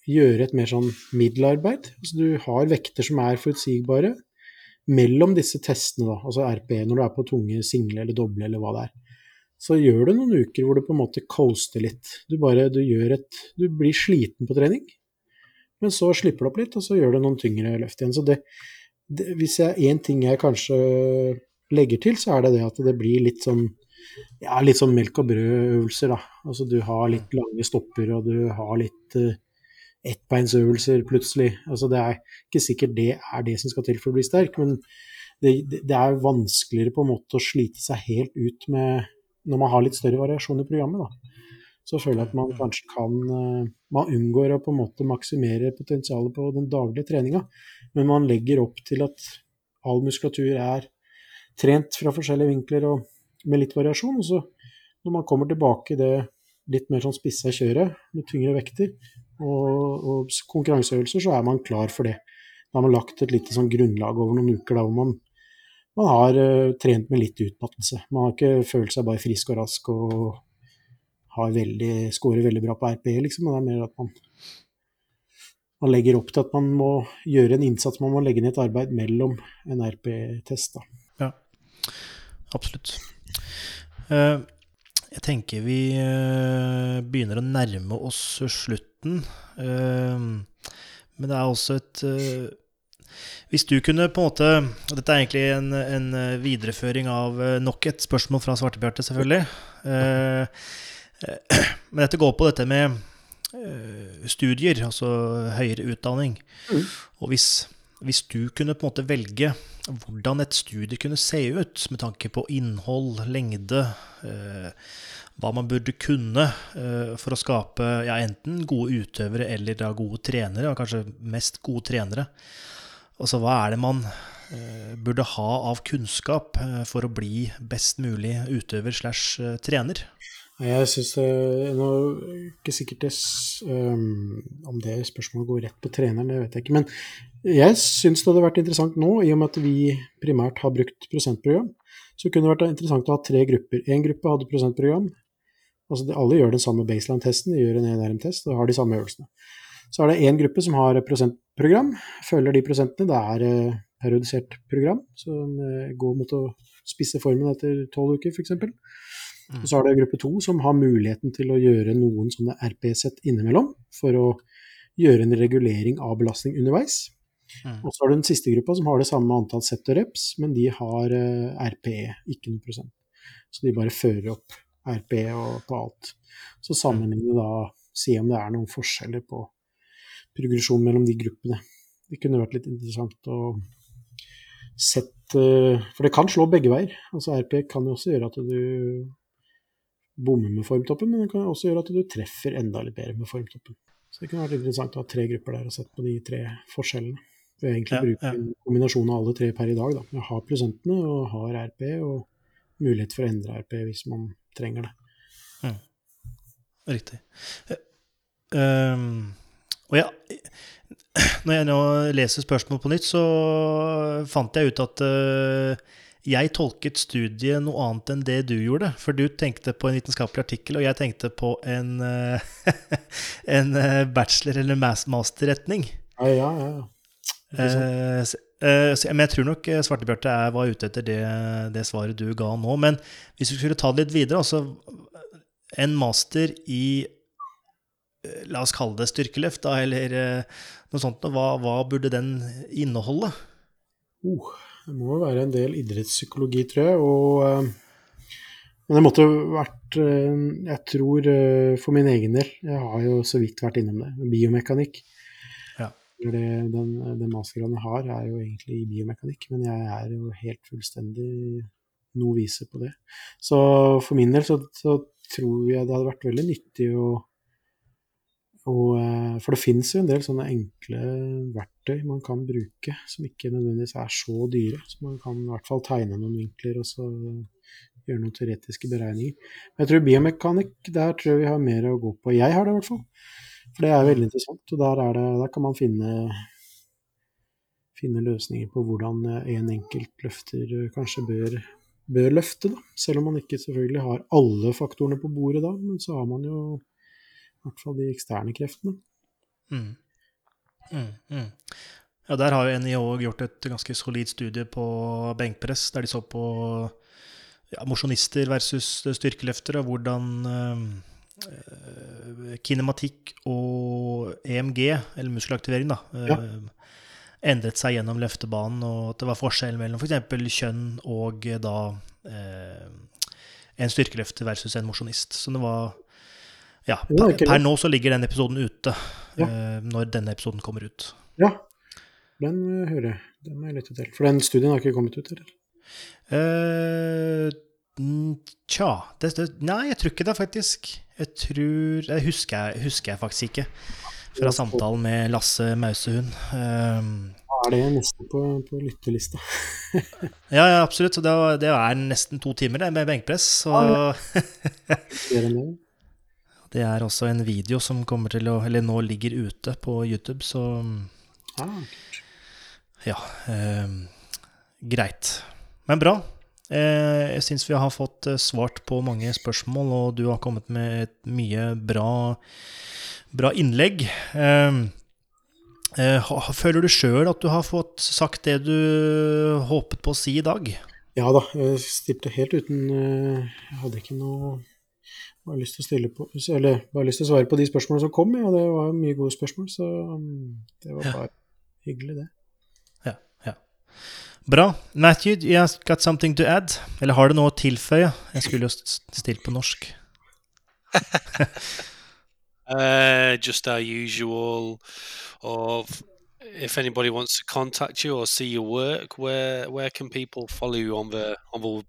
gjøre et mer sånn middelarbeid. Altså du har vekter som er forutsigbare mellom disse testene, da, altså RP, når du er på tunge single eller doble eller hva det er. Så gjør du noen uker hvor du på en måte coaster litt. Du bare du gjør et Du blir sliten på trening, men så slipper du opp litt, og så gjør du noen tyngre løft igjen. Så det, det Hvis én ting jeg kanskje legger til, så er det det at det blir litt sånn ja, litt sånn melk og brød-øvelser, da. Altså du har litt lange stopper, og du har litt uh, ettbeinsøvelser plutselig. Altså, det er ikke sikkert det er det som skal til for å bli sterk, men det, det, er vanskeligere på en måte å slite seg helt ut med når man har litt større variasjon i programmet. Da. Så føler jeg at man kanskje kan eh, Man unngår å på en måte maksimere potensialet på den daglige treninga, men man legger opp til at all muskulatur er trent fra forskjellige vinkler og med litt variasjon. Og så når man kommer tilbake i det litt mer sånn spissa kjøret med tyngre vekter, og, og, konkurranseøvelser, så er man klar for det. Da har man lagt et lite sånn grunnlag over noen uker da, hvor man, man har uh, trent med litt utmattelse. Man har ikke følt seg bare frisk og rask og har veldig, scorer veldig bra på RP, liksom. Men det er mer at man, man legger opp til at man må gjøre en innsats, man må legge ned et arbeid mellom en RP-test. Ja, absolutt. Uh, jeg tenker vi uh, begynner å nærme oss slutten. Ehm, men det er også et eh, Hvis du kunne på en måte Dette er egentlig en, en eh, videreføring av eh, nok et spørsmål fra Svartebjarte, selvfølgelig. Men dette går på dette med studier, altså høyere utdanning. Mm. Og hvis, hvis, du kunne på en måte velge hvordan et studie kunne se ut, med tanke på innhold, lengde, hva man burde kunne eh, for å skape ja, enten gode utøvere eller da gode trenere, og kanskje mest gode trenere. Altså hva er det man eh, burde ha av kunnskap uh, for å bli best mulig utøver slash trener? Jeg syns det Nå er ikke sikkert det, um, om det spørsmålet går rett på treneren, det vet jeg ikke. Men jeg syns det hadde vært interessant nå, i og med at vi primært har brukt prosentprogram, så kunne det vært interessant å ha tre grupper. Én gruppe hadde prosentprogram, Altså de, alle gjør den samme baseline-testen, de gjør en ENRM-test og har de samme øvelsene. Så er det én gruppe som har prosentprogram, følger de prosentene. Det er eh, periodisert program som eh, går mot å spisse formen etter tolv uker, f.eks. Mm. Så er det gruppe to som har muligheten til å gjøre noen sånne RP-sett innimellom for å gjøre en regulering av belastning underveis. Mm. Og så har du den siste gruppa som har det samme antall sett og reps, men de har uh, RPE, ikke noe prosent. Så de bare fører opp RPE og på alt. Så sammenligne da, se om det er noen forskjeller på progresjon mellom de gruppene. Det kunne vært litt interessant å sett eh, For det kan slå begge veier. Altså RP kan jo også gjøre at du bommer med formtoppen, men det kan også gjøre at du treffer enda litt bedre med formtoppen. Så det kunne vært interessant å ha tre grupper der og sett på de tre forskjellene. Vi egentlig ja, brukt ja. en kombinasjon av alle tre per i dag. Da. Jeg har prosentene og har RP, og mulighet for å endre RP hvis man trenger det. Mm. Riktig. Um, og ja, når jeg nå leser spørsmål på nytt, så fant jeg ut at uh, jeg tolket studiet noe annet enn det du gjorde. For du tenkte på en vitenskapelig artikkel, og jeg tenkte på en, uh, en bachelor- eller masterretning. Ja, ja, ja. Uh, Uh, men jeg tror nok eh, Svartebjarte var ute etter det, det, svaret du ga nå. Men hvis vi skulle ta det litt videre altså En master i uh, La oss kalle det styrkeløft, da, eller uh, noe sånt. Hva, hva, burde den inneholde? Oh, det må jo være en del idrettspsykologi, tror jeg. Og, men det måtte vært Jeg tror for min egen del Jeg har jo så vidt vært innom det. Biomekanikk. Det, den, den mastergraden jeg har, er jo egentlig i biomekanikk, men jeg er jo helt fullstendig novise på det. Så for min del så, så, tror jeg det hadde vært veldig nyttig å Og, eh, for det finnes jo en del sånne enkle verktøy man kan bruke, som ikke nødvendigvis er så dyre. Så man kan i hvert fall tegne noen vinkler og så gjøre noen teoretiske beregninger. Men jeg tror biomekanikk, der tror jeg vi har mer å gå på. Jeg har det i hvert fall. For det er veldig interessant. Og der, det, der kan man finne, finne, løsninger på hvordan en enkelt løfter kanskje bør, bør løfte. Da. Selv om man ikke selvfølgelig har alle faktorene på bordet da, men så har man jo i hvert fall de eksterne kreftene. Mm. Mm, mm. Ja, Der har jo NIH gjort et ganske solid studie på benkpress, der de så på ja, mosjonister versus styrkeløftere, og hvordan øh, kinematikk og EMG, eller muskelaktivering, da, øh, ja. endret seg gjennom løftebanen, og at det var forskjell mellom f.eks. For kjønn og da øh, en styrkeløfter versus en mosjonist. Så det var ja, per, per, nå så ligger den episoden ute, ja. uh, når denne episoden kommer ut. Ja, den uh, hører jeg. Den må jeg lytte til. For den studien har ikke kommet ut, eller? Uh, tja det, det, Nei, jeg tror ikke det, faktisk. Jeg tror Det husker, husker jeg, faktisk ikke. Fra samtalen med Lasse Mausehund. Uh, er det nesten på, på lyttelista. ja, ja, absolutt. Så det, det, er nesten to timer det, med benkpress. Så Det er også en video som kommer til å Eller nå ligger ute på YouTube, så ah. Ja. Eh, greit. Men bra. Eh, jeg syns vi har fått eh, svart på mange spørsmål, og du har kommet med et mye bra, bra innlegg. Eh, eh føler du sjøl at du har fått sagt det du håpet på å si i dag? Ja da, jeg stilte helt uten eh, Jeg hadde ikke noe bare lyst til å stille på, eller bare lyst til å svare på de spørsmålene som kom. Ja, det var mye gode spørsmål, så um, det var bare ja. hyggelig, det. Ja, ja. Bra. Matthew, you have got something to add? Eller har du noe å tilføye? Jeg skulle jo stilt på norsk. uh, just our usual of if anybody wants to contact you or see your work, where where can people follow you on the on the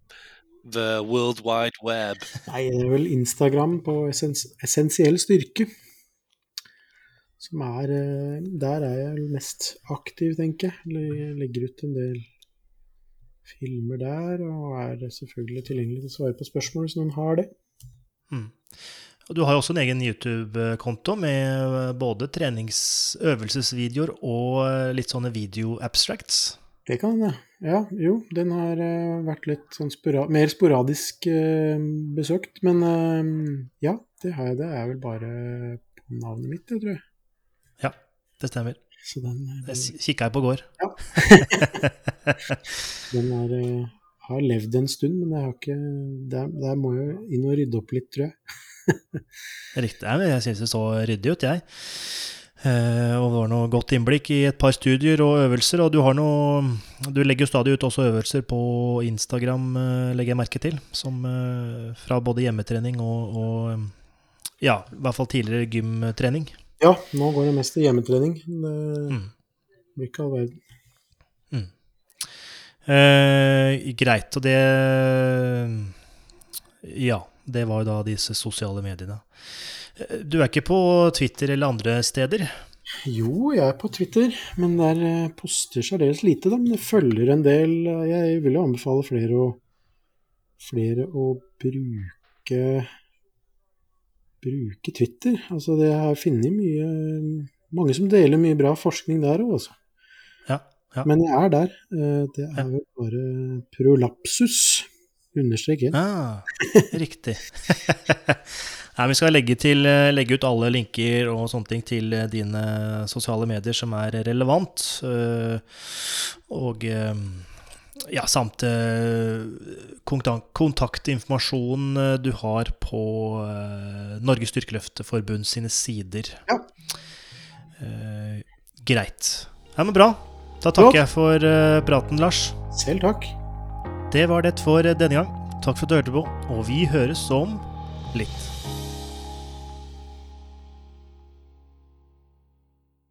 the world wide web? Nei, det er vel Instagram på essens essensiell styrke. Som er eh, Der er jeg mest aktiv, tenker jeg. Jeg legger ut en del filmer der, og er selvfølgelig tilgjengelig til å svare på spørsmål hvis noen har det. Mm. Du har jo også en egen YouTube-konto med både treningsøvelsesvideoer og litt sånne video-abstracts. Det kan hende. Ja, jo, den har uh, vært litt sånn spora mer sporadisk uh, besøkt. Men uh, ja, det har jeg. Det er vel bare på navnet mitt, det tror jeg. Ja, det stemmer. Så den, den det kikka jeg på går. Ja. den er, har levd en stund, men jeg har ikke Der, der må jeg inn og rydde opp litt, tror jeg. Riktig. Jeg syns det så ryddig ut, jeg. Eh, og det var noe godt innblikk i et par studier og øvelser. Og du, har noe, du legger jo stadig ut også øvelser på Instagram, eh, legger jeg merke til. Som eh, fra både hjemmetrening og, og ja, i hvert fall tidligere gymtrening. Ja, nå går det mest til hjemmetrening. Det mm. blir ikke all verden. Mm. Eh, greit. Og det Ja, det var jo da disse sosiale mediene. Du er ikke på Twitter eller andre steder? Jo, jeg er på Twitter, men der eh, poster særdeles lite, da. Men det følger en del Jeg vil jo anbefale flere å, flere å bruke bruke Twitter. Altså, det har funnet mye Mange som deler mye bra forskning der òg, altså. Ja, ja. Men jeg er der. Eh, det er jo bare prolapsus. Understrek Ja, Ah, riktig. Nei, Vi skal legge, til, eh, legge, ut alle linker og sånne ting til eh, dine sosiale medier som er relevant. Eh, og ja, samt kontaktinformasjon du har på Norges Styrkeløfteforbund sine sider. Ja. Greit. Ja, men bra. Da takker jeg for praten, Lars. Selv takk. Det var det for denne gang. Takk for at du hørte på, og vi høres om litt.